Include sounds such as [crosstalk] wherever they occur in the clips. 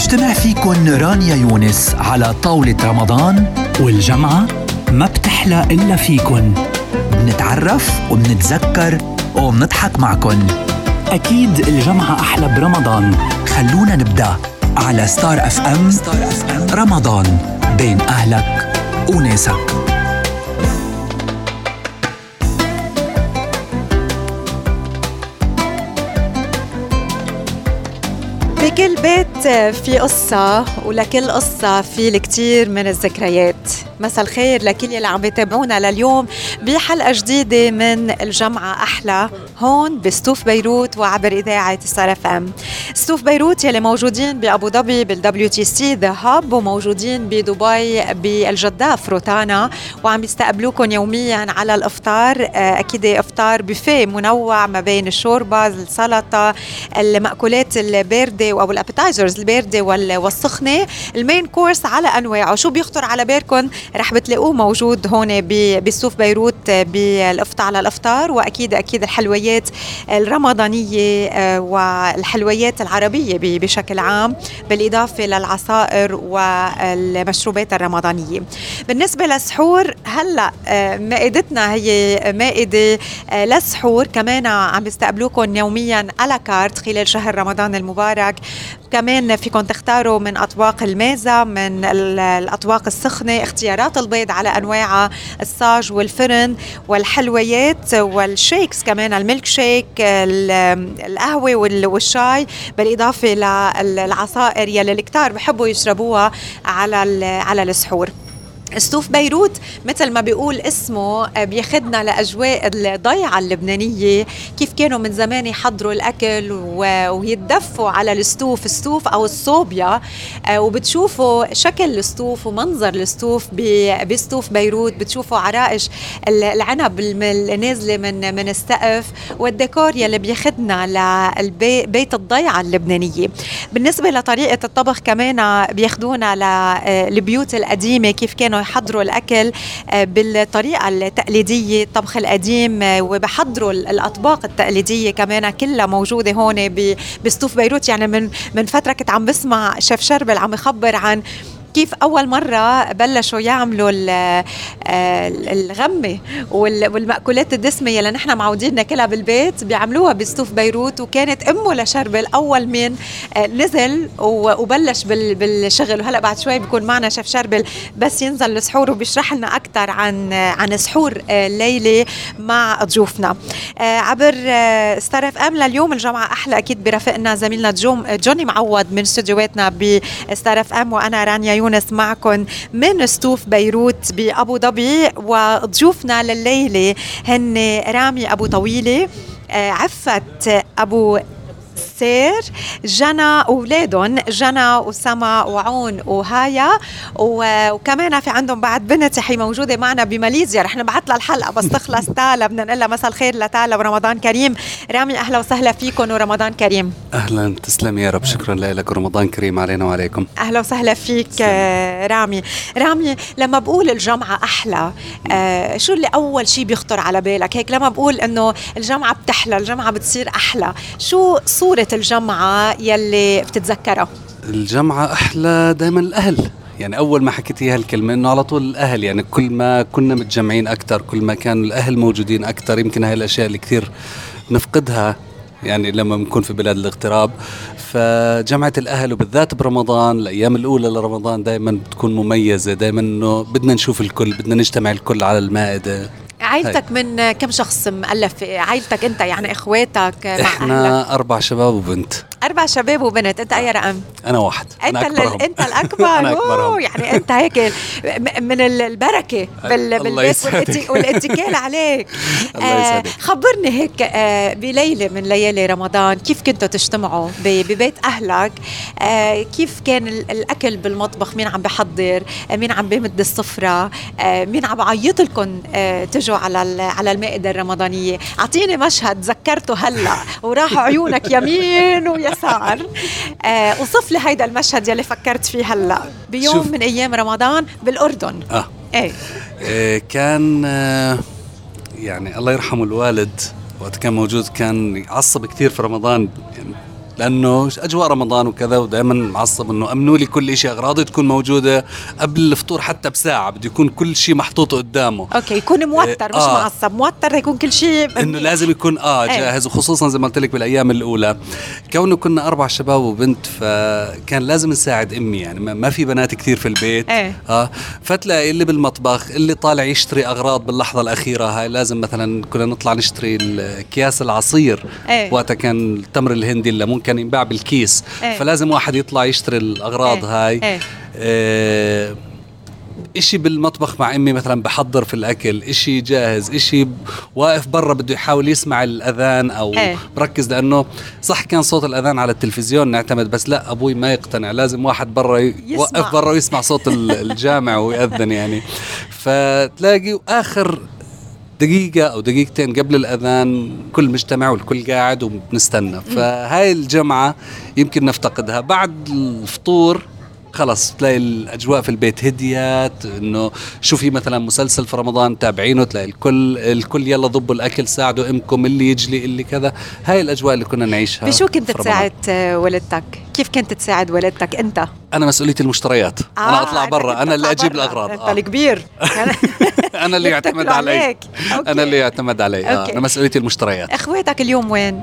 بتجتمع فيكن رانيا يونس على طاولة رمضان والجمعة ما بتحلى إلا فيكن. بنتعرف وبنتذكر وبنضحك معكن. أكيد الجمعة أحلى برمضان. خلونا نبدأ على ستار اف ام رمضان بين أهلك وناسك. بيت في قصة ولكل قصة في الكثير من الذكريات. مساء الخير لكل يلي عم بيتابعونا لليوم. بحلقة جديدة من الجمعة أحلى هون بستوف بيروت وعبر إذاعة ستار إف إم. ستوف بيروت يلي موجودين بأبو ظبي بال WTC The Hub وموجودين بدبي بالجداف روتانا وعم يستقبلوكم يوميا على الإفطار آه، أكيد إفطار بوفيه منوع ما بين الشوربة السلطة المأكولات الباردة أو ال appetizers الباردة والسخنة. ال main course على أنواعه. شو بيخطر على بالكم رح بتلاقوه موجود هون بسوف بيروت. بالإفطار على الإفطار وأكيد أكيد الحلويات الرمضانية آه، والحلويات العربية بشكل عام بالإضافة للعصائر والمشروبات الرمضانية. بالنسبة للسحور هلأ آه، مائدتنا هي مائدة آه، للسحور. كمان عم بيستقبلوكم يوميا على كارت خلال شهر رمضان المبارك. كمان فيكم تختاروا من أطباق الميزة من الأطباق السخنة اختيارات البيض على أنواعها الصاج والفرن والحلويات والشيكس كمان الميلك شيك القهوة والشاي بالإضافة للعصائر يلي الكتار بحبوا يشربوها على على السحور. استوف بيروت مثل ما بيقول اسمه آه، بياخدنا لأجواء الضيعة اللبنانية. كيف كانوا من زمان يحضروا الأكل ويتدفوا على الستوف الستوف أو الصوبيا آه، وبتشوفوا شكل الستوف ومنظر الستوف بستوف بيروت. بتشوفوا عرائش العنب النازلة من من السقف والديكور يلي بياخدنا لبيت الضيعة اللبنانية. بالنسبة لطريقة الطبخ كمان بياخدونا للبيوت القديمة كيف كانوا يحضروا الأكل آه، بالطريقة التقليدية الطبخ القديم آه، وبحضروا الأطباق التقليدية كمان كلها موجودة هون بستوف بيروت. يعني من من فترة كنت عم بسمع شيف شربل عم يخبر عن كيف أول مرة بلشوا يعملوا آه، الغمة والمأكولات الدسمه اللي نحن معودين ناكلها بالبيت بيعملوها بستوف بيروت وكانت أمه لشربل أول من آه، نزل وبلش بالشغل. وهلأ بعد شوي بيكون معنا شيف شربل بس ينزل السحور وبيشرح لنا أكثر عن عن سحور آه، مع ضيوفنا. عبر Star FM لليوم الجمعة أحلى أكيد برفقنا زميلنا جوني معوض من استديوهاتنا ب Star FM وأنا رانيا يونس معكم من ستوف بيروت بأبو ظبي وضيوفنا لليلة هن رامي أبو طويلة آه، عفت أبو سير جنى واولادهم جنى وسما وعون وهايا. وكمان في عندهم بعد بنت هي موجودة معنا بماليزيا. رح نبعث لها الحلقة بس تخلص [laughs] تالا. بدنا نقول لها مساء الخير لتالا ورمضان كريم. رامي أهلا وسهلا فيكم ورمضان كريم. أهلا. تسلم يا رب. شكرا لك. ورمضان كريم علينا وعليكم. أهلا وسهلا فيك تسلم. رامي. رامي لما بقول الجامعة أحلى آه شو اللي أول شيء بيخطر على بالك؟ هيك لما بقول إنه الجامعة بتحلى الجامعة بتصير أحلى شو صورة الجامعة يلي بتتذكرها الجامعة أحلى دائما الأهل. يعني أول ما حكيتي هالكلمة إنه على طول الأهل يعني كل ما كنا متجمعين أكثر كل ما كان الأهل موجودين أكثر يمكن هاي الأشياء اللي كثير نفقدها يعني لما بنكون في بلاد الاغتراب. فجمعة الأهل وبالذات برمضان الأيام الأولى لرمضان دائما بتكون مميزة دائما إنه بدنا نشوف الكل بدنا نجتمع الكل على المائدة. عائلتك من كم شخص مؤلف؟ عائلتك انت يعني اخواتك مع إحنا أهلك؟ أربع شباب وبنت. أربع شباب وبنت أنت أي رقم؟ أنا واحد. أنت أنا أكبرهم. أنت [laughs] الأكبر. أنا أكبرهم. يعني أنت هيك من البركة بال بالبيت والاتكال عليك. [laughs] آه خبرني هيك آه بليلة من ليالي رمضان كيف كنتوا تجتمعوا ببيت أهلك؟ آه كيف كان الأكل بالمطبخ؟ مين عم بحضر؟ مين عم بيمد السفرة؟ مين عم بعيط لكم تجوا على على المائدة الرمضانية؟ أعطيني مشهد ذكرته هلأ وراح عيونك يمين ويسار آه وصف لي هيدا المشهد يلي فكرت فيه هلا. بيوم شوف. من أيام رمضان بالأردن. آه. إيه, إيه كان آه يعني الله يرحمه الوالد وقت كان موجود كان يعصب كثير في رمضان. يعني لأنه أجواء رمضان وكذا ودائما معصب إنه أمنوا لي كل شيء أغراضي تكون موجودة قبل الفطور حتى بساعة بده يكون كل شيء محطوط قدامه okay يكون متوتر مش آه. معصب موتر يكون كل شيء إنه لازم يكون آه إيه. جاهز وخصوصا زي ما قلت لك بالأيام الأولى كونه كنا أربع شباب وبنت فكان لازم نساعد أمي يعني ما- في بنات كثير في البيت إيه. آه فتلاقي اللي بالمطبخ اللي طالع يشتري أغراض باللحظة الأخيرة هاي لازم مثلا كنا نطلع نشتري اكياس العصير إيه. وقتها كان التمر الهندي الليمون كان ينباع بالكيس إيه. فلازم واحد يطلع يشتري الأغراض إيه. هاي إيه. آه إشي بالمطبخ مع أمي مثلا بحضر في الأكل إشي جاهز إشي واقف برا بده يحاول يسمع الأذان أو إيه. بركز لأنه صح كان صوت الأذان على التلفزيون نعتمد بس لا أبوي ما يقتنع لازم واحد برا يوقف برا ويسمع صوت ال- الجامع ويأذن يعني فتلاقي آخر دقيقة أو دقيقتين قبل الأذان كل مجتمع والكل قاعد وبنستنى. فهاي الجمعة يمكن نفتقدها. بعد الفطور خلص تلاقي الأجواء في البيت هديت إنه شو في مثلا مسلسل في رمضان تابعينه تلاقي الكل الكل يلا ضبوا الأكل ساعدوا أمكم اللي يجلي اللي كذا هاي الأجواء اللي كنا نعيشها بشو كنت. تساعد آه، والدتك؟ كيف كنت تساعد والدتك أنت؟ أنا مسؤوليتي المشتريات آه، أنا اطلع برا أنا اللي أجيب. الأغراض أنت آه. الكبير [laughs] [laughs] أنا اللي يعتمد علي. أنا اللي يعتمد علي آه. أنا مسؤوليتي المشتريات إخواتك اليوم وين؟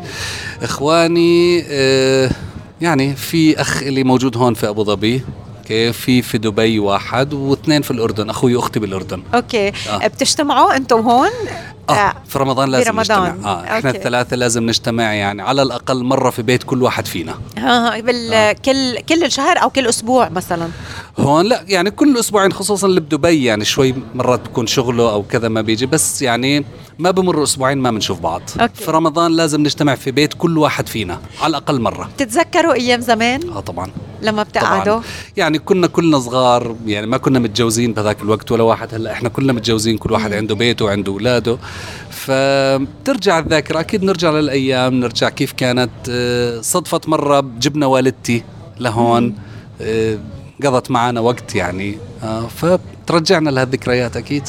إخواني آه يعني في أخ اللي موجود هون في أبو ظبي okay في في دبي واحد واثنين في الأردن أخوي وأختي بالأردن okay آه. بتجتمعوا أنتم هون؟ آه في رمضان لازم برمضان. نجتمع آه إحنا أوكي. الثلاثة لازم نجتمع يعني على الأقل مرة في بيت كل واحد فينا ها بال آه. كل كل الشهر أو كل أسبوع مثلا هون لا يعني كل أسبوعين خصوصا اللي بدبي يعني شوي مرات بكون شغله أو كذا ما بيجي بس يعني ما بمر أسبوعين ما بنشوف بعض. أوكي. في رمضان لازم نجتمع في بيت كل واحد فينا على الأقل مرة. بتتذكروا أيام زمان؟ آه طبعا. لما بتقعدوا؟ طبعا يعني كنا كلنا صغار يعني ما كنا متجوزين بهذاك الوقت ولا واحد. هلأ إحنا كلنا متجوزين كل واحد عنده بيته وعنده أولاده. فبترجع الذاكرة أكيد نرجع للأيام نرجع كيف كانت. آه، صدفت مرة جبنا والدتي لهون. آه، قضت معنا وقت يعني. آه، فبترجعنا لهالذكريات أكيد.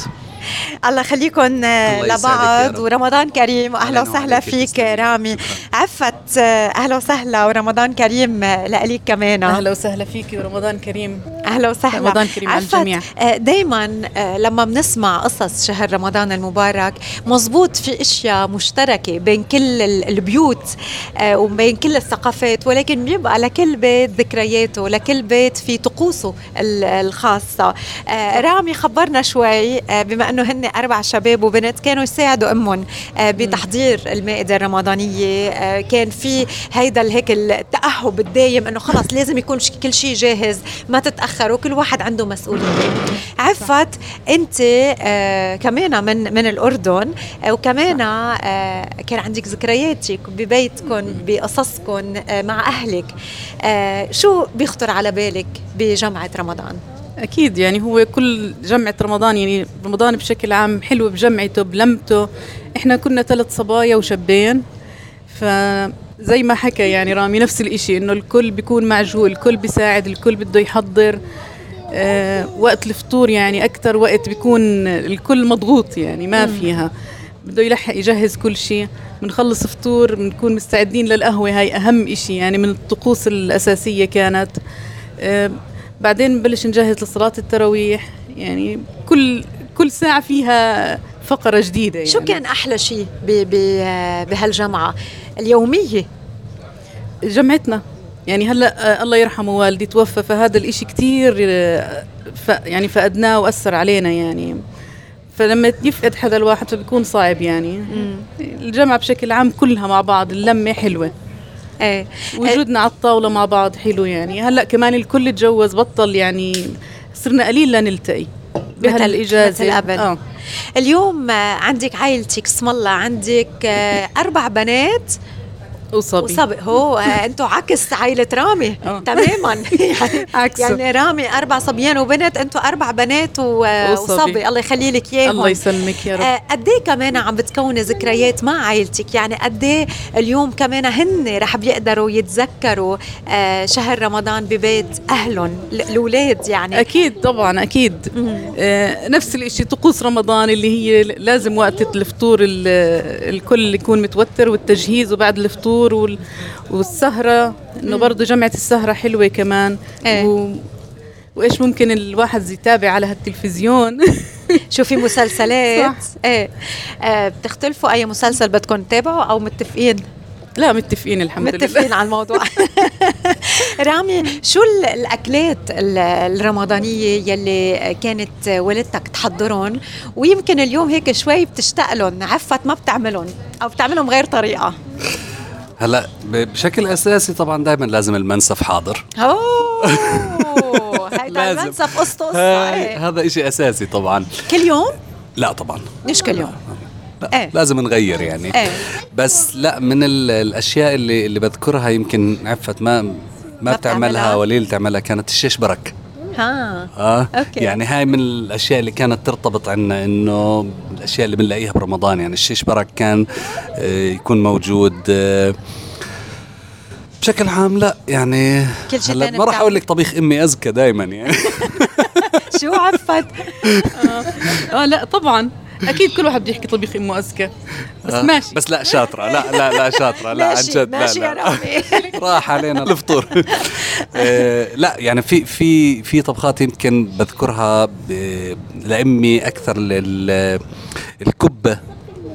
الله يخليكم يا لبعض. ورمضان كريم واهلا أهلاً وسهلا فيك. رامي. عفت آه، أهلا وسهلا ورمضان كريم لك كمان أهلا وسهلا فيكي ورمضان كريم أهلا وسهلا رمضان كريم على عفت، الجميع. آه، آه، لما بنسمع قصص شهر رمضان المبارك مزبوط في أشياء مشتركة بين كل ال- البيوت آه، وبين كل الثقافات ولكن بيبقى لكل بيت ذكرياته لكل بيت في طقوسه ال- الخاصة آه، رامي خبرنا شوي آه، بما أنه هن أربع شباب وبنت كانوا يساعدوا أمهم آه، بتحضير المائدة الرمضانية آه، كان في هيدا هيك التأهب الدايم إنه خلص لازم يكون كل شيء جاهز ما تتاخروا كل واحد عنده مسؤولية. عفت أنت آه كمان من من الأردن وكمان كان عندك ذكرياتك ببيتكم بقصصكم مع أهلك. شو بيخطر على بالك بجمعه رمضان؟ أكيد يعني هو كل جمعة رمضان يعني رمضان بشكل عام حلو بجمعته بلمته. إحنا كنا ثلاث صبايا وشابين فزي ما حكى يعني رامي نفس الإشي إنه الكل بيكون معجول الكل بيساعد الكل بده يحضر. آه وقت الفطور يعني أكثر وقت بيكون الكل مضغوط يعني ما فيها. بده يلحق يجهز كل شيء بنخلص فطور بنكون مستعدين للقهوة هاي أهم إشي يعني من الطقوس الأساسية كانت. آه بعدين نبلش نجهز لصلاة التراويح. يعني كل كل ساعة فيها فقرة جديدة يعني. شو كان أحلى شيء ب- ب- بهالجمعه اليومية. جمعتنا يعني هلا آه الله يرحمه والدي توفى فهذا الإشي كتير آه ف يعني فقدناه وأثر علينا يعني. فلما يفقد حدا الواحد فبيكون صعب يعني. الجمعة بشكل عام كلها مع بعض اللمة حلوة. إيه. وجودنا على الطاولة مع بعض حلو يعني. هلأ كمان الكل تجوز بطل يعني صرنا قليل لنلتقي بهالإجازة. مثل قبل. آه. اليوم عندك عائلتك اسم الله عندك آه، أربع بنات. وصبي. وصبي. هو أنتوا عكس عائلة رامي. آه. تماما. [laughs] يعني عكسه. يعني رامي أربع صبيان وبنت أنتوا أربع بنات و- وصبي. وصبي. الله يخلي لك إياهم. الله يسلمك يا رب. آه، قد إيه كمان عم بتكوني ذكريات مع عائلتك؟ يعني قد إيه اليوم كمان هن رح بيقدروا يتذكروا آه، شهر رمضان ببيت أهلهم ال- الأولاد يعني؟ أكيد طبعا أكيد. نفس الإشي طقوس رمضان اللي هي لازم وقت الفطور ال- الكل يكون متوتر والتجهيز وبعد الفطور. الفطور وال... والسهرة إنه برضه جمعة السهرة حلوة كمان. إيه. و... وإيش ممكن الواحد يتابع على هالتلفزيون؟ [laughs] شوفي مسلسلات. صح. إيه. آه بتختلفوا أي مسلسل بدكم تتابعوا أو متفقين؟ لا متفقين الحمد لله. متفقين على الموضوع. [laughs] رامي شو ال- الأكلات ال- الرمضانية يلي كانت والدتك تحضرهم؟ ويمكن اليوم هيك شوي بتشتاق لهم عفت ما بتعملهم أو بتعملهم غير طريقة. هلا بشكل أساسي طبعا دائما لازم المنسف حاضر أوه هيدا. المنسف قصته قصة إيه. هذا إشي أساسي طبعا كل يوم لا طبعا مش كل يوم لا إيه. لازم نغير يعني إيه. بس لا من ال- الأشياء اللي اللي بذكرها يمكن عفت ما ما؟ بتعملها وليل تعملها كانت الشيش برك ها آه أوكي. يعني هاي من الأشياء اللي كانت ترتبط عنا إنه الأشياء اللي بنلاقيها برمضان يعني الشيش برك كان آه، يكون موجود آه، بشكل عام لا يعني كل شي هلا تاني ما راح. أقول لك طبيخ أمي أزكى دائما يعني [laughs] شو عفت [laughs] آه لا طبعا أكيد كل واحد بده يحكي طبيخ أمه اذكى بس آه، ماشي. بس لا شاطرة. لا لا لا شاطرة. لا عن ماشي جد لا لا. [laughs] راح علينا الفطور. [laughs] آه، لا يعني في في في طبخات يمكن بذكرها لأمي أكثر لل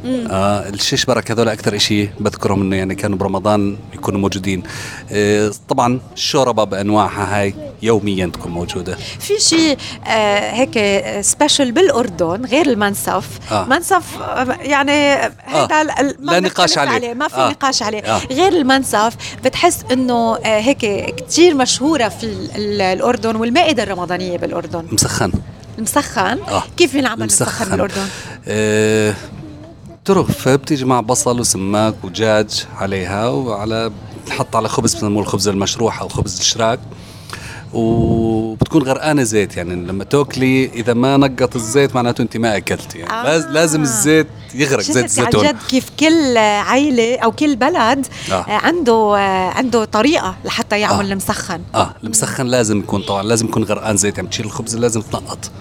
آه الشيش برك هذول أكثر شيء بذكرهم إنه يعني كانوا برمضان يكونوا موجودين. آه طبعا الشوربه بأنواعها هاي يوميا تكون موجودة. في شيء آه هيك سبيشل بالأردن غير المنسف آه. منسف آه، يعني ال- ما لا نقاش عليه. ما في آه. نقاش عليه. آه. غير المنسف بتحس إنه آه هيك كتير مشهورة في ال- ال- الأردن والمائدة الرمضانية بالأردن. مسخن. المسخن آه. كيف بينعمل مسخن. بالأردن؟ آه ترف بتيجي مع بصل وسماك ودجاج عليها وعلى بتحط على خبز بسموه الخبز المشروح أو خبز الشراك. وبتكون غرقانة زيت يعني لما تأكلي إذا ما نقط الزيت معناته أنت ما اكلتي يعني. آه. لازم الزيت يغرق زيت شفتي عن الزيتون. جد كيف كل عائله أو كل بلد آه. عنده عنده طريقة لحتى يعمل آه. المسخن. آه. المسخن لازم يكون طبعا لازم يكون غرقان زيت يعني بتشيل الخبز لازم تنقط.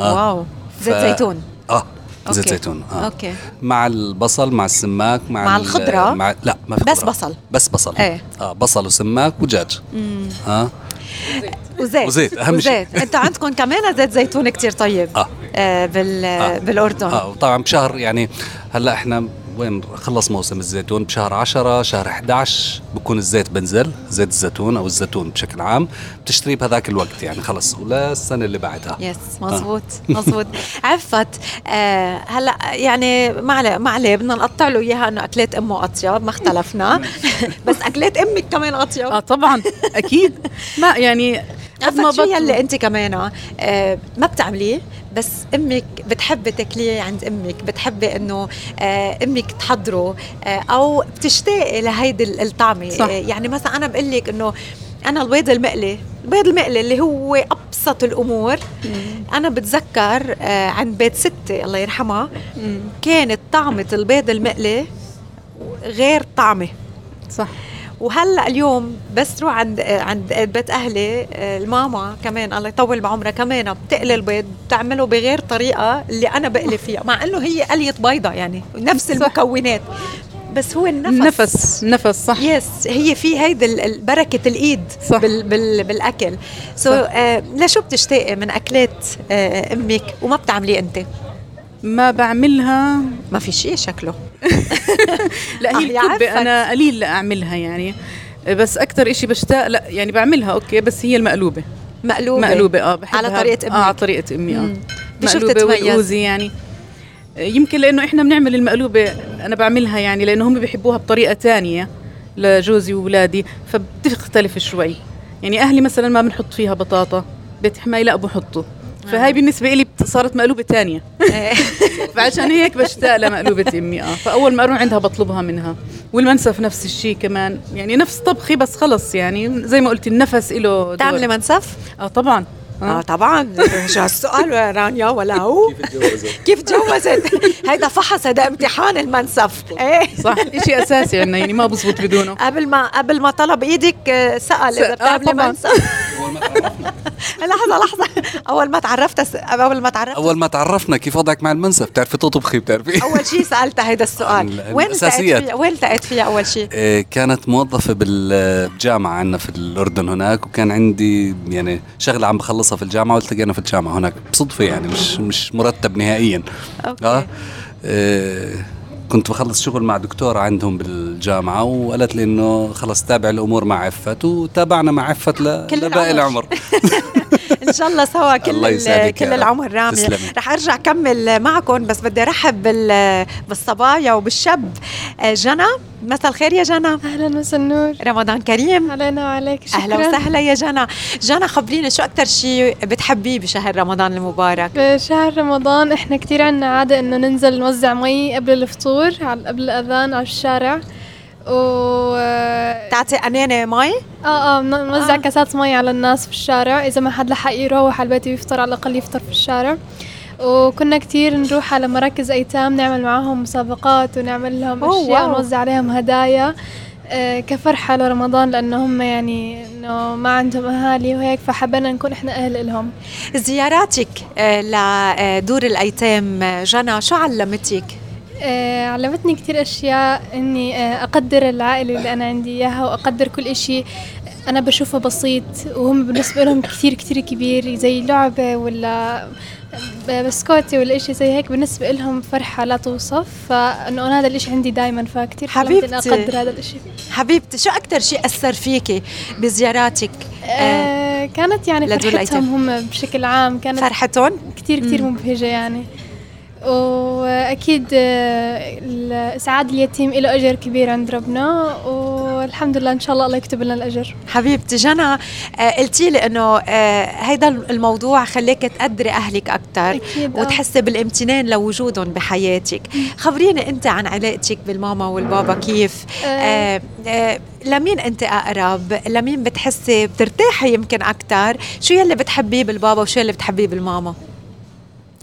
آه. wow. زيت ف- زيتون. آه. زيت okay. زيتون آه okay. مع البصل مع السماك مع مع ال- الخضرة؟ مع لا ما في بس خضرة. بصل. بس بصل إيه. آه بصل وسماك ودجاج آه وزيت وزيت، شيء. وزيت أنتوا عندكم كمان زيت زيتون كتير طيب آه. آه بال آه. بالأردن آه وطبعا بشهر يعني هلأ إحنا وين خلص موسم الزيتون؟ بشهر 10 شهر 11 بكون الزيت بنزل زيت الزيتون أو الزيتون بشكل عام. بتشتريه بهذاك الوقت يعني خلص. ولا السنة اللي بعدها. يس مزبوط مزبوط عفت. آه هلأ يعني ما عليه ما عليه بدنا نقطع له إياها إنه أكلات أمه أطيب ما اختلفنا. [laughs] بس أكلات أمك كمان أطيب. آه طبعا أكيد. ما يعني قد ما عفت شو. يلي أنت كمان؟ آه ما بتعمليه؟ بس أمك بتحبي تاكليه عند أمك بتحبي إنه آه أمك تحضره آه أو بتشتاقي لهيدي ال- الطعمة. صح. آه يعني مثلا أنا بقول لك إنه أنا البيض المقلي البيض المقلي اللي هو أبسط الأمور. أنا بتذكر عند بيت ستي الله يرحمها مم. كانت طعمة البيض المقلي غير طعمة. صح. وهلا اليوم بس روح عند عند بيت أهلي آه، الماما كمان الله يطول بعمرها كمان بتقلي البيض بتعمله بغير طريقة اللي أنا بقلي فيها مع إنه هي قلية بيضة يعني نفس. المكونات بس هو النفس نفس نفس صح yes هي في هيدي بركة الإيد صح. بال بال بالأكل so so. آه لشو بتشتاقي من أكلات آه أمك وما بتعمليه أنت ما بعملها. ما في شيء شكله. [laughs] لا آه، هي. الكبة أنا قليل لا أعملها يعني. بس أكثر إشي بشتاق لا يعني بعملها okay بس هي المقلوبة. مقلوبة. مقلوبة آه بحبها. على طريقة أمك. آه على طريقة أمي آه. مقلوبة؟ والأوزي يعني. آه، يمكن لأنه إحنا بنعمل المقلوبة أنا بعملها يعني لأنه هم بيحبوها بطريقة تانية لجوزي وولادي فبتختلف شوي. يعني أهلي مثلا ما بنحط فيها بطاطا بيت حماي لا بحطه فهاي بالنسبة لي بت- صارت مقلوبة تانية. إيه. [laughs] فعشان هيك بشتاق لمقلوبة أمي آه. فأول ما أروح عندها بطلبها منها. والمنسف نفس الشيء كمان. يعني نفس طبخي بس خلص يعني. زي ما قلت النفس له بتعملي منسف؟ آه طبعا. آه طبعا. شو هالسؤال؟ يا رانيا ولا هو؟ كيف تجوزت؟ هيدا فحص هيدا امتحان المنسف. إيه. صح شيء أساسي عندنا يعني ما بزبط بدونه. قبل ما قبل ما طلب إيدك آه، سأل إذا آه، بتعملي. منسف لحظة لحظة. أول ما تعرفت أول ما تعرفت. أول ما تعرفنا كيف وضعك مع المنسف. بتعرفي تطبخي بتعرفي. أول شيء سالتها هذا السؤال. ال- وين. فيها؟ وين التقيت فيها أول شيء كانت موظفة بالجامعة عندنا في الأردن هناك وكان عندي يعني شغلة عم بخلصها في الجامعة والتقينا في الجامعة. هناك بصدفة يعني مش مش مرتب نهائيا. أوكي. آه؟ إيه، كنت بخلص شغل مع دكتورة عندهم بالجامعة وقالت لي إنه خلص تابع الأمور مع عفت وتابعنا مع عفت لباقي العمر. [laughs] إن شاء الله سوا. كل كل. العمر رامي. تسلمي. رح أرجع كمل معكم بس بدي أرحب بال- بالصبايا وبالشاب. آه، جنى مساء الخير يا جنى. أهلا مساء النور رمضان كريم. علينا وعليك شكرا. أهلا وسهلا يا جنى. جنى خبريني شو أكثر شيء بتحبيه بشهر رمضان المبارك؟ بشهر رمضان إحنا كتير عنا عادة إنه ننزل نوزع مي قبل الفطور على قبل الأذان على الشارع. و آه تعطي أنانة مي آه بن- نوزع آه. آه. كاسات مي على الناس في الشارع إذا ما حد لحق يروح على البيت ويفطر على الأقل يفطر في الشارع وكنا كتير نروح على مراكز أيتام نعمل معاهم مسابقات ونعمل لهم أشياء. ونوزع عليهم هدايا آه، كفرحة لرمضان لأنه هم يعني إنه ما عندهم أهالي وهيك فحبينا نكون إحنا أهل إلهم زياراتك آه، لدور الأيتام آه، جنى شو علمتك آه، علمتني كتير أشياء إني آه، أقدر العائلة اللي أنا عندي إياها وأقدر كل إشي. أنا بشوفه بسيط وهم بالنسبة لهم كتير كتير كبير زي لعبة ولا ب- بسكوتي ولا إشي زي هيك. بالنسبة لهم فرحة لا توصف. فإنه أنا هذا الإشي عندي دايما فكتير حبيبتي. أقدر هذا الإشي. حبيبتي شو أكثر شيء أثر فيكي بزياراتك؟ آه، آه، كانت يعني. فرحتهم هم بشكل عام كانت فرحتهم؟ كتير كتير مبهجة يعني. وأكيد آه، إسعاد اليتيم له أجر كبير عند ربنا والحمد لله إن شاء الله الله يكتب لنا الأجر. حبيبتي جنى آه، قلتي لي إنه آه، هيدا الموضوع خليك تقدري أهلك أكثر. وتحسي بالامتنان لوجودهم بحياتك. خبريني أنت عن علاقتك بالماما والبابا كيف؟ لمين أنت أقرب؟ لمين بتحسي بترتاحي يمكن أكثر شو يلي بتحبيه بالبابا وشو يلي بتحبيه بالماما؟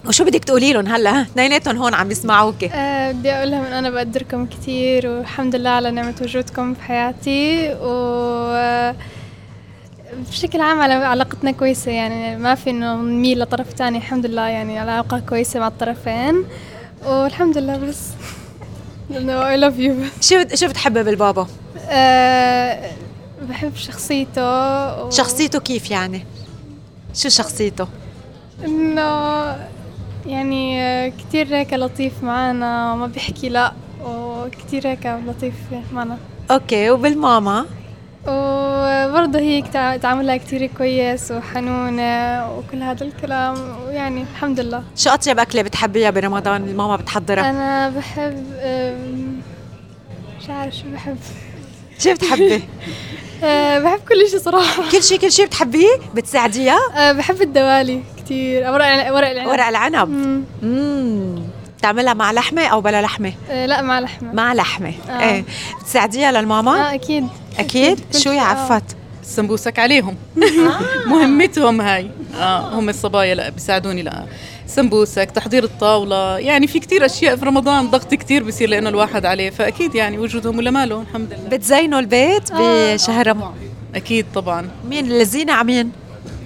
وشو بدك تقولي لهم هلا؟ اثنيناتهم هون عم يسمعوكي. آه، بدي أقول لهم إن أنا بقدركم كتير والحمد لله على نعمة وجودكم في حياتي و بشكل عام على علاقتنا كويسة يعني ما في إنه نميل لطرف تاني الحمد لله يعني العلاقة كويسة مع الطرفين والحمد لله بس. [laughs] إنه I love you. شو شو بتحبي بالبابا؟ أه بحب شخصيته و... شخصيته كيف يعني؟ شو شخصيته؟ إنه يعني آه، كتير هيك لطيف معنا وما بيحكي لا وكتير هيك لطيف معنا. أوكي وبالماما؟ وبرضه هي تعاملها كتير كويس وحنونة وكل هذا الكلام ويعني الحمد لله. شو أطيب أكلة بتحبيها برمضان الماما بتحضرها؟ أنا بحب مش عارف شو بحب. شو بتحبي؟ [laughs] أه بحب كل شيء صراحة. كل شيء كل شيء بتحبيه؟ بتساعديها؟ أه بحب الدوالي. كتير. ورق ورق العنب. ورق العنب. امم بتعملها مع لحمة أو بلا لحمة؟ أه لا مع لحمة. مع لحمة. آه. إيه. بتساعديها للماما؟ آه أكيد. أكيد؟ شو يا آه. عفت؟ السمبوسك عليهم. [laughs] مهمتهم هاي. آه هم الصبايا لا بيساعدوني لا. سمبوسك تحضير الطاولة. يعني في كتير أشياء في رمضان ضغط كتير بصير لأنه الواحد عليه. فأكيد يعني وجودهم ولا ماله الحمد لله. بتزينوا البيت بشهر رمضان. أكيد طبعا. مين؟ الزينة على مين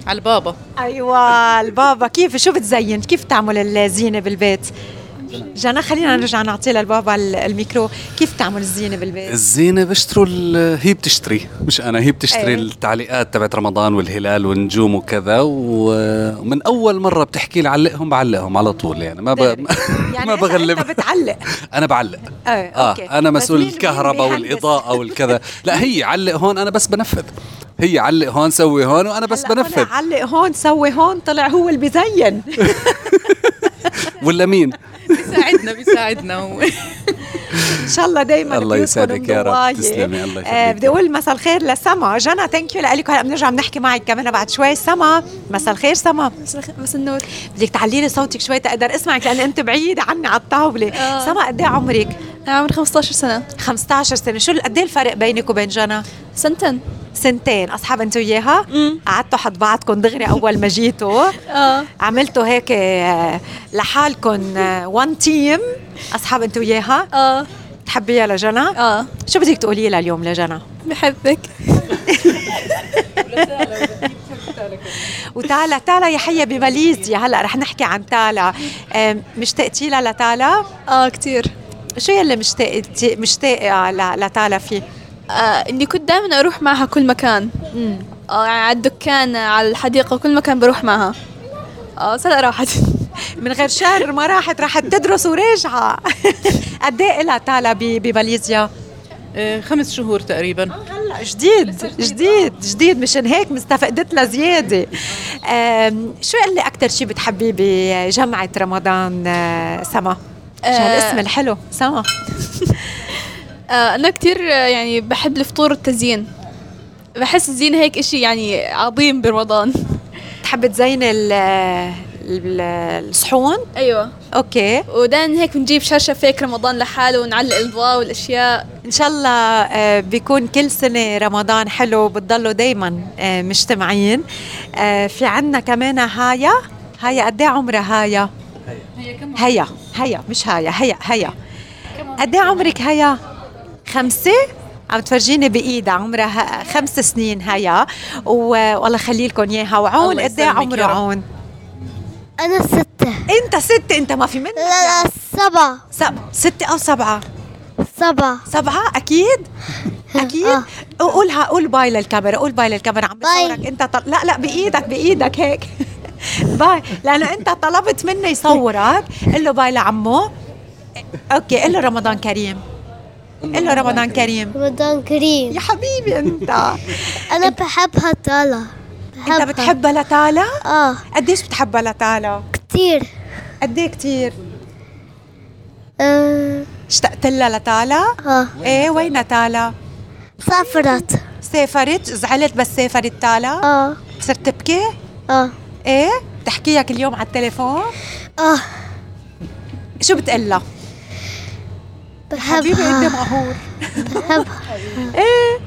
على البابا. أيوه البابا. كيف؟ شو بتزين؟ كيف تعمل الزينة بالبيت؟ جانا خلينا نرجع نعطي للبابا ال- الميكرو. كيف تعمل الزينة بالبيت؟ الزينة بيشتروا ال- هي بتشتري. مش أنا هي بتشتري إيه. التعليقات تبعت رمضان والهلال والنجوم وكذا ومن أول مرة بتحكي لي علقهم بعلقهم على طول يعني. ما ب... [laughs] يعني ما بغلب. أنت بتعلق. أنا بعلق. إيه آه okay. أنا مسؤول الكهرباء؟ والإضاءة والكذا. لا هي علق هون أنا بس بنفذ. هي علق هون سوي هون وأنا بس بنفذ. علق هون سوي هون طلع هو اللي بيزين [laughs] ولا مين؟ بيساعدنا بيساعدنا هو. إن شاء الله دائما الله يسعدك يا رب. تسلمي الله آه بدي يخليك أقول مساء الخير لسما. جنى thank you لك هلا بنرجع بنحكي معك كمان بعد شوي. سما مساء الخير سما. بس النور. بدك تعلي لي صوتك شوي تقدر اسمعك لأن أنت بعيده عني على الطاولة. آه. سما قد إيه عمرك؟ عمري 15 سنة. 15 سنة. شو قد إيه الفرق بينك وبين جنى؟ سنتين. سنتين. أصحاب أنت وياها؟ قعدتوا حد بعضكم دغري أول ما جيتوا. [laughs] آه. عملتوا هيك آه، لحالكم وان تيم أصحاب أنت وياها؟ آه. تحبيها لجنى؟ آه. شو بدك تقولي لها اليوم لجنى؟ بحبك. [laughs] وتالا تالا يا حية بماليزيا. هلأ رح نحكي عن تالا. مشتاقتي لها لتالا؟ آه كتير. شو يلي مشتاقة ل- لتالا فيه؟ آه إني كنت دائما أروح معها كل مكان. آه يعني على الدكان على الحديقة كل مكان بروح معها. آه هلا راحت. [laughs] من غير شر ما راحت راحت تدرس وراجعة [laughs] قد إيه لها تالا ب- بماليزيا؟ آه، خمس شهور تقريبا. هلا جديد جديد جديد. مشان هيك مستفقدت لها زيادة. شو اللي أكثر شيء بتحبيه بجمعه رمضان؟ آه، سما. شو آه. هالاسم الحلو؟ سما. آه [laughs] أنا كتير آه، يعني بحب الفطور والتزيين. بحس الزينة هيك إشي يعني عظيم برمضان. [laughs] بتحب تزين ال- ال- الصحون؟ أيوه. أوكي. ودائما هيك بنجيب شاشة فيك رمضان لحاله ونعلق الأضواء والأشياء. إن شاء الله آه، بيكون كل سنة رمضان حلو بتضلوا دائما مجتمعين. آه، في عنا كمان هايا. هايا قد إيه عمرها هايا؟ هيا. هيا مش هايا هيا هيا. قد إيه عمرك هيا خمسة عم تفرجيني بايدها عمرها خمس سنين هيا. و- والله خلي لكم إياها وعون قد إيه عمره. عون؟ أنا ستة. أنت ستة أنت ما في منك لا لا سبعة. سب... ستة أو سبعة؟ سبعة. سبعة؟ أكيد؟ [laughs] أكيد؟ آه. قولها قول bye للكاميرا قول bye للكاميرا عم bye. بصورك. أنت طل... لا لا بإيدك بإيدك هيك. [laughs] bye. لأنه أنت طلبت منه يصورك. قل له bye لعمه okay قل له رمضان كريم. قل له رمضان كريم. رمضان كريم. يا حبيبي أنت. [laughs] أنا بحبها تالا أنت بتحبها لتالا؟ آه. قديش بتحبها لتالا؟ كتير. قد إيه كتير؟ آه. اشتقت لها لتالا؟ آه. إيه وين تالا؟ سافرت. سافرت؟ زعلت بس سافرت تالا؟ آه. صرت تبكي؟ آه. إيه بتحكيها كل يوم على التليفون؟ آه. شو بتقلها حبيبي انت بحبها مقهور بحبها إيه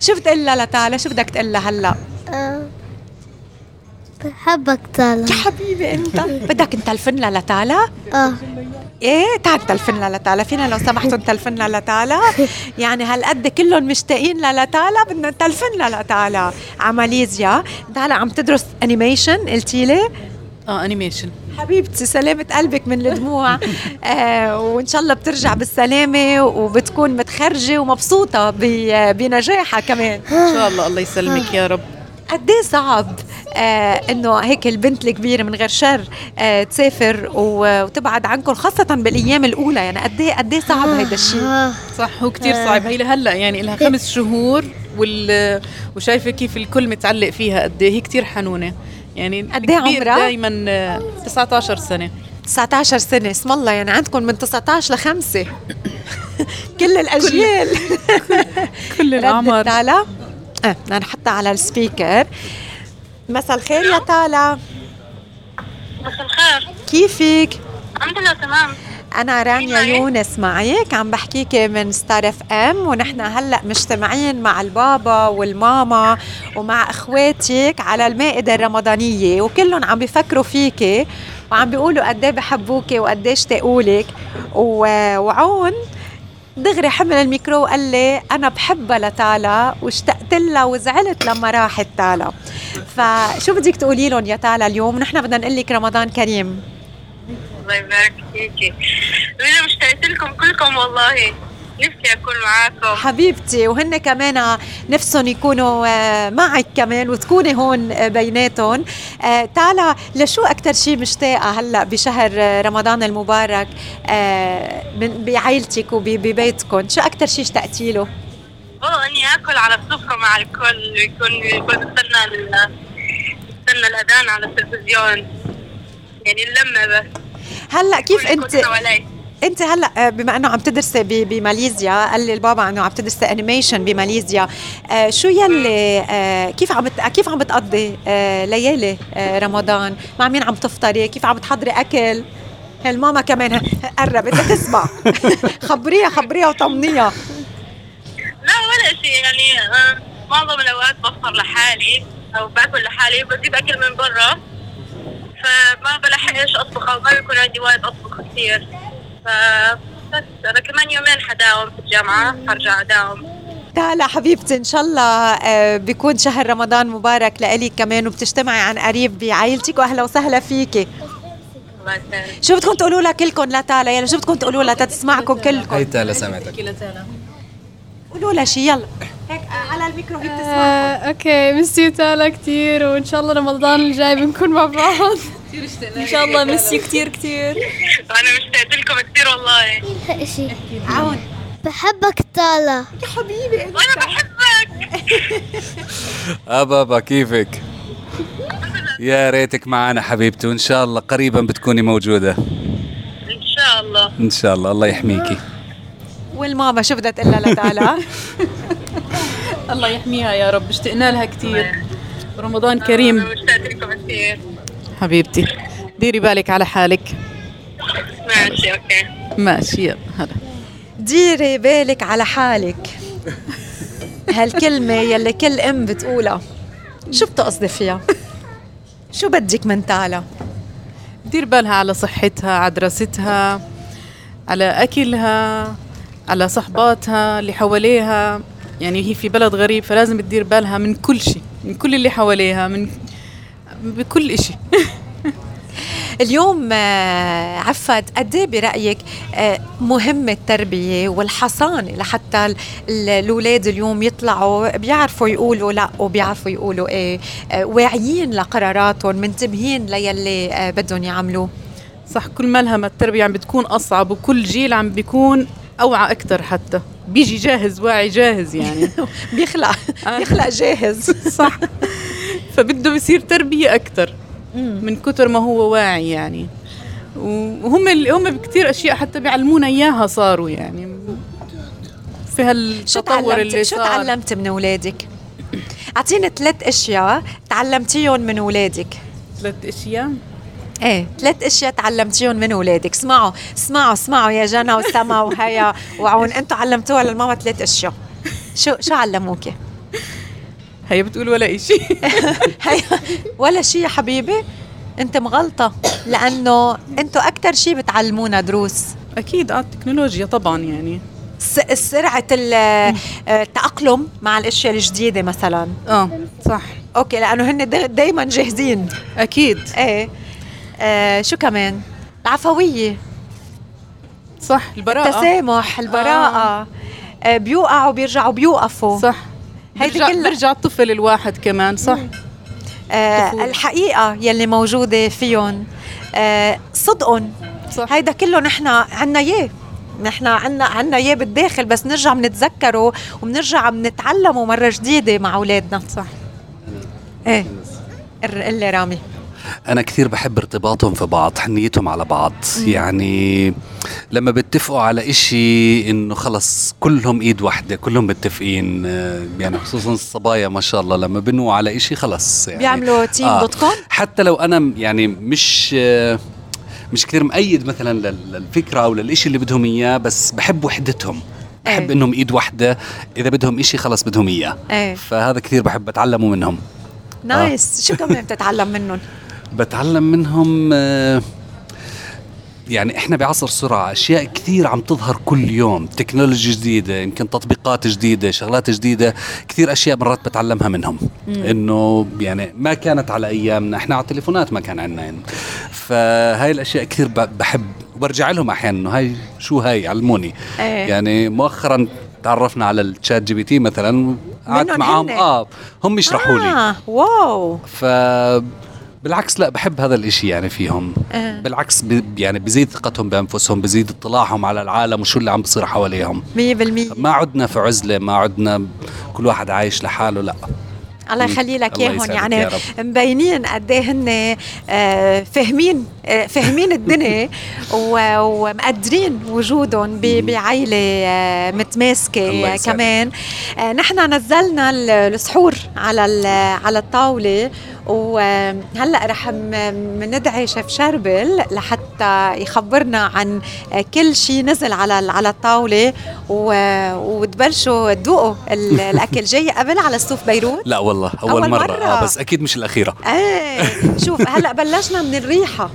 شو بتقلها لتالا شو بدك تقلها هلأ؟ آه. بحبك تالا يا حبيبي أنت. [laughs] بدك نتلفن لها لتالا آه. إيه تعال نتلفن لها لتالا فينا لو سمحتوا نتلفن لها لتالا [laughs] يعني هالقد كلهم مشتاقين لها لتالا بدنا نتلفن لها لتالا على ماليزيا تالا عم تدرس animation قلتي لي؟ آه animation حبيبتي سلامة قلبك من الدموع. [laughs] آه وإن شاء الله بترجع بالسلامة وبتكون متخرجة ومبسوطة بنجاحها كمان. إن شاء الله الله يسلمك يا رب. قد إيه صعب آه إنه هيك البنت الكبيرة من غير شر آه تسافر وتبعد عنكم خاصة بالأيام الأولى. يعني قد إيه قد إيه صعب هيدا الشيء؟ آه صح هو كتير صعب. هي لهلا يعني لها خمس شهور وال وشايفة كيف الكل متعلق فيها قد إيه. هي كتير حنونة. يعني قد إيه عمرها؟ دائما 19 سنة. 19 سنة اسم الله يعني عندكم من 19 لخمسة. [laughs] كل الأجيال. كل [laughs] ردت الاعمار تالا آه بدنا نحطها على السبيكر. مساء الخير يا تالا مساء الخير. كيفك؟ الحمد لله تمام. أنا رانيا؟ يونس معك عم بحكيك من Star FM ونحن هلأ مجتمعين مع البابا والماما ومع إخواتك على المائدة الرمضانية وكلهم عم بيفكروا فيكي وعم بيقولوا قد إيه بحبوكي وقد إيه اشتاقوا لك وعون دغري حمل الميكرو وقال لي أنا بحبها لتالا واشتقت لها وزعلت لما راحت تالا. فشو بدك تقولي لهم يا تالا اليوم؟ نحن بدنا نقول لك رمضان كريم. الله يبارك فيكي. وأنا مشتاقة لكم كلكم والله نفسي أكون معاكم. حبيبتي وهن كمان نفسهم يكونوا آه، معك كمان وتكوني هون آه، بيناتهم. آه، تالا لشو أكتر شيء مشتاقة هلأ بشهر رمضان المبارك من بعائلتك وببيتكم شو أكتر شيء اشتقتي له؟ والله إني آكل على السفرة مع الكل يكون يكون بستنى ال- بستنى الأذان على التلفزيون. يعني اللمة بس. هلأ كيف انت. أنت هلأ آه، بما إنه عم تدرسي بماليزيا قال لي البابا إنه عم تدرسي انيميشن بماليزيا. آه، شو يلي آه، كيف عم كيف عم بتقضي آه، ليالي رمضان؟ مع مين عم تفطري؟ كيف عم بتحضري أكل؟ الماما كمان قربت؟ تسمع. [laughs] خبريها خبريها وطمنيها. لا ولا شيء. يعني معظم الأوقات بفطر لحالي أو باكل لحالي بجيب أكل من برا. فما بلحقش أطبخ أو ما بيكون عندي وقت أطبخ كثير. ف بس أنا كمان يومين حداوم في الجامعة حرجع أداوم. تالا حبيبتي إن شاء الله آه، بيكون شهر رمضان مبارك لإلك كمان وبتجتمعي عن قريب بعائلتك وأهلا وسهلا فيكي. الله يسلمك. شو بدكم تقولوا لها كلكم لتالا يلا شو بدكم تقولوا لها تسمعكم كلكم؟ هي تالا سمعتك قولوا لها شي يلا. على الميكرو هي بتسمعكم آه، okay miss you تالا كتير وإن شاء الله رمضان الجاي بنكون مع بعض. إن شاء الله miss you [laughs] كتير كتير. وأنا مشتاقة لكم كثير والله. إشي. عون. بحبك تالا. وأنا بحبك. [laughs] أبابا كيفك؟ يا ريتك معنا حبيبتي وإن شاء الله قريبا بتكوني موجودة. إن شاء الله. إن شاء الله الله يحميكي. والماما شو بدها تقول لها لتالا [laughs] الله يحميها يا رب اشتقنا لها كثير رمضان كريم. كثير حبيبتي ديري بالك على حالك. ماشي okay. ماشي يلا هلا. ديري بالك على حالك. هالكلمة يلي كل أم بتقولها شو بتقصدي فيها؟ شو بدك من تالا؟ دير بالها على صحتها على دراستها على أكلها على صحباتها اللي حواليها. يعني هي في بلد غريب فلازم تدير بالها من كل شيء من كل اللي حواليها من بكل إشي. [laughs] اليوم آه، عفت قد إيه برأيك آه، مهمه التربية والحصانه لحتى ال- ال- الأولاد اليوم يطلعوا بيعرفوا يقولوا لا وبيعرفوا يقولوا إيه. آه، واعيين لقراراتهم منتبهين ليلي بدهم يعملوه صح كل ما لها ما التربية عم بتكون أصعب وكل جيل عم بيكون أوعى أكتر حتى. بيجي جاهز واعي جاهز يعني. [laughs] بيخلق آه. بيخلق جاهز. [laughs] صح. فبده بيصير تربية أكتر. من كتر ما هو واعي يعني. وهم هم بكتير أشياء حتى بيعلمونا إياها صاروا يعني. في شو هالتطور اللي شو صار. تعلمت من أولادك؟ أعطيني ثلاث أشياء تعلمتيهم من أولادك. ثلاث أشياء؟ إيه ثلاث أشياء تعلمتيهم من اولادك اسمعوا اسمعوا اسمعوا يا جنى وسما وهيا وعون. أنتم علمتوها للماما ثلاث أشياء. شو شو علموكي؟ هي بتقول ولا [laughs] هيا ولا شيء يا حبيبي. أنت مغلطة لأنه أنتم أكثر شيء بتعلمونا دروس. أكيد آه التكنولوجيا طبعا يعني. سرعة ال- آه، التاقلم مع الأشياء الجديدة مثلا. آه صح. أوكي لأنه هن دائما جاهزين. أكيد. إيه. آه شو كمان؟ العفوية. صح. البراءة. التسامح البراءة. آه. بيوقعوا بيرجعوا بيوقفوا. صح. هيدي بيرجع, كلها- بيرجع الطفل الواحد كمان صح. آه طفولة. الحقيقة يلي موجودة فيهم آه صدقهم صح. هيدا كله نحن عنا إياه. نحن عنا عنا إياه بالداخل بس نرجع بنتذكره وبنرجع بنتعلمه مرة جديدة مع أولادنا. صح. إيه. قل لي رامي. أنا كثير بحب ارتباطهم في بعض حنيتهم على بعض. يعني لما بيتفقوا على إشي إنه خلص كلهم إيد واحدة كلهم متفقين. آه، يعني خصوصا الصبايا ما شاء الله لما بنوا على إشي خلص. يعني بيعملوا تيم آه. ضدكم حتى لو أنا م- يعني مش آه، مش كثير مؤيد مثلا لل- للفكرة أو للإشي اللي بدهم إياه بس بحب وحدتهم. بحب إيه. إنهم إيد واحدة. إذا بدهم إشي خلص بدهم إياه. إيه. فهذا كثير بحب أتعلمه منهم. نايس شو كمان بتتعلم منهم؟ [laughs] بتعلم منهم آه، يعني إحنا بعصر سرعة أشياء كثير عم تظهر كل يوم تكنولوجيا جديدة يمكن تطبيقات جديدة شغلات جديدة كثير أشياء مرات بتعلمها منهم. إنه يعني ما كانت على أيامنا إحنا على التليفونات ما كان عندنا. يعني. فهاي الأشياء كثير بحب وبرجع لهم أحيانا إنه هاي شو هاي؟ علموني. إيه. يعني مؤخرا تعرفنا على ال ChatGPT مثلا قعدت معاهم هن؟ آه هم يشرحوا لي. آه wow. ف بالعكس لا بحب هذا الإشي يعني فيهم آه. بالعكس ب... يعني بزيد ثقتهم بأنفسهم بزيد اطلاعهم على العالم وشو اللي عم بصير حواليهم 100% ما عدنا في عزلة ما عدنا كل واحد عايش لحاله لا الله يخلي لك إياهم يعني. مبينين قد إيه هن آه، فاهمين آه، فاهمين الدنيا [laughs] ومقدرين وجودهم بعائله آه، متماسكة. كمان نحن نزلنا ال- السحور على على الطاولة وهلأ رح ندعي شيف شربل لحتى يخبرنا عن كل شيء نزل على على الطاولة وتبلشوا تذوقوا ال- [laughs] الأكل جاي قبل على صوف بيروت؟ لا والله أول, أول مرة, مرة. آه بس أكيد مش الأخيرة. إيه شوف هلأ بلشنا من الريحة.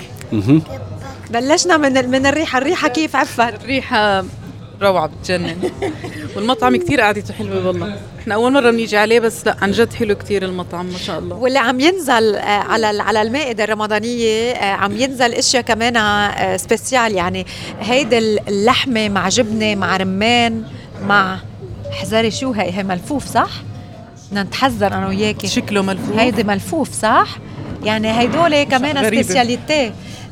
بلشنا من ال- من الريحة. الريحة كيف عفت الريحة روعة بتجنن. والمطعم كتير قعدته حلوة والله. إحنا أول مرة بنيجي عليه بس لا عن جد حلو كتير المطعم ما شاء الله. واللي عم ينزل آه، على على المائدة الرمضانية آه، عم ينزل إشياء كمان آه، سبيسيال. يعني هيدي اللحمة مع جبنة مع رمان مع احذري شو هي؟ هي ملفوف صح؟ بدنا نتحذر أنا وياكي. شكله ملفوف. هيدي ملفوف صح؟ يعني هيدول كمان. speciality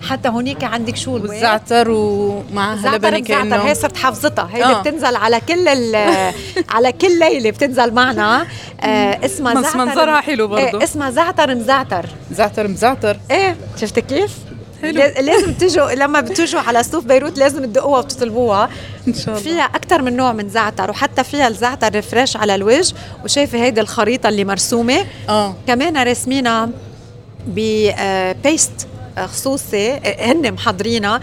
حتى هونيك عندك شو البيض؟ والزعتر ومعها مزعتر كأنه هي صرت حافظتها هيدي آه. بتنزل على كل ال- [laughs] على كل ليلة بتنزل معنا آه اسمها بس زعتر منظرها حلو برضه. إيه اسمها زعتر مزعتر زعتر مزعتر إيه شفت كيف؟ حلو. لا- لازم تجوا لما بتجوا على ستوف بيروت لازم تدقوها وتطلبوها إن شاء الله فيها أكثر من نوع من زعتر وحتى فيها الزعتر fresh على الوجه وشايفة هيدي الخريطة اللي مرسومة آه كمان راسمينها ب paste خصوصي آه، هن محضرينها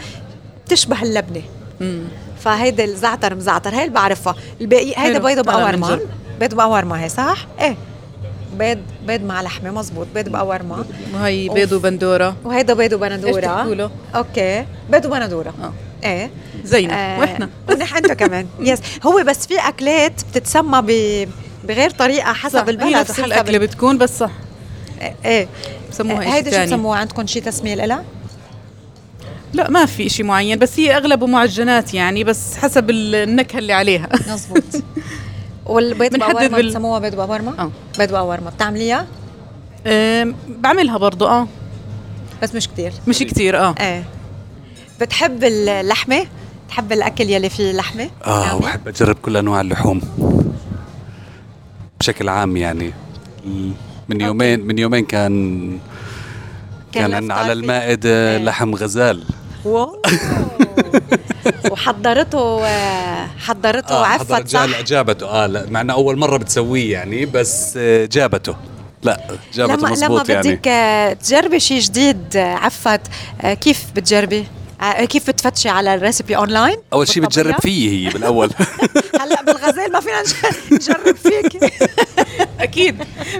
بتشبه اللبنة. أمم. فهيدي الزعتر مزعتر هي اللي بعرفها. الباقي هيدا تعال بقورما. بيض بقورما هي صح؟ إيه. بيض بيض مع لحمة مزبوط بيض بقورما وهي بيض وبندورة. وهيدا بيض إيش وبندوره له؟ okay. بيض وبندورة. آه. إيه. زينا وإحنا. ونحن انتو كمان. [laughs] yes هو بس في أكلات بتتسمى ب بغير طريقة حسب صح. البلد هي نفس وحسب الأكلة ال- بتكون بس صح. إيه. بسموها شيء هيدا شو بسموها عندكم شيء تسمية لها؟ لا ما في شيء معين بس هي أغلبه معجنات يعني بس حسب ال- النكهة اللي عليها [laughs] مزبوط والبيض بقورما بال- بسموها بيض بقورما؟ آه بيض بقورما بتعمليها؟ أم، بعملها برضو آه بس مش كتير مش كتير آه إيه بتحب اللحمة؟ بتحب الأكل يلي فيه لحمه؟ آه؟ وبحب أجرب كل أنواع اللحوم بشكل عام يعني من يومين من يومين كان كان كان على؟ المائدة إيه. لحم غزال واو [laughs] وحضرته آه، حضرته آه عفت حضرت صح؟ جا- جابته آه لا مع إنه أول مرة بتسويه يعني بس آه، جابته لا جابته لما لما مزبوط يعني بدك آه، تجربي شيء جديد آه، عفت آه، كيف بتجربي؟ آه، كيف بتفتشي على الريسبي أونلاين؟ أول شيء؟ بتجرب فيه هي بالأول. [laughs] هلأ بالغزال ما فينا نج- نجرب فيك. [laughs] أكيد.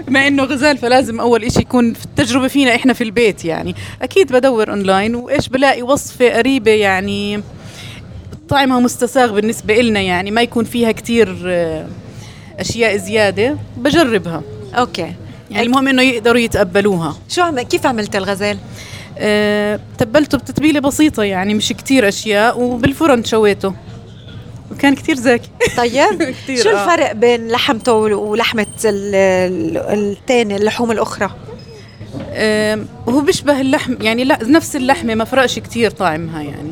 بما إنه غزال فلازم أول إشي يكون في التجربة فينا إحنا في البيت يعني. أكيد بدور أونلاين وإيش بلاقي وصفة قريبة يعني طعمها مستساغ بالنسبة إلنا يعني. ما يكون فيها كتير آه، أشياء زيادة بجربها. okay. يعني المهم إنه يقدروا يتقبلوها. شو عم كيف عملت الغزال؟ أه تبلته بتتبيلة بسيطة يعني مش كتير أشياء وبالفرن شويته. وكان كتير زاكي. [laughs] طيب كتير، شو آه. الفرق بين لحمته ولحمة ال- ال- الثاني اللحوم الأخرى؟ أه هو بيشبه اللحم يعني لا نفس اللحمة ما فرقش كتير طعمها يعني.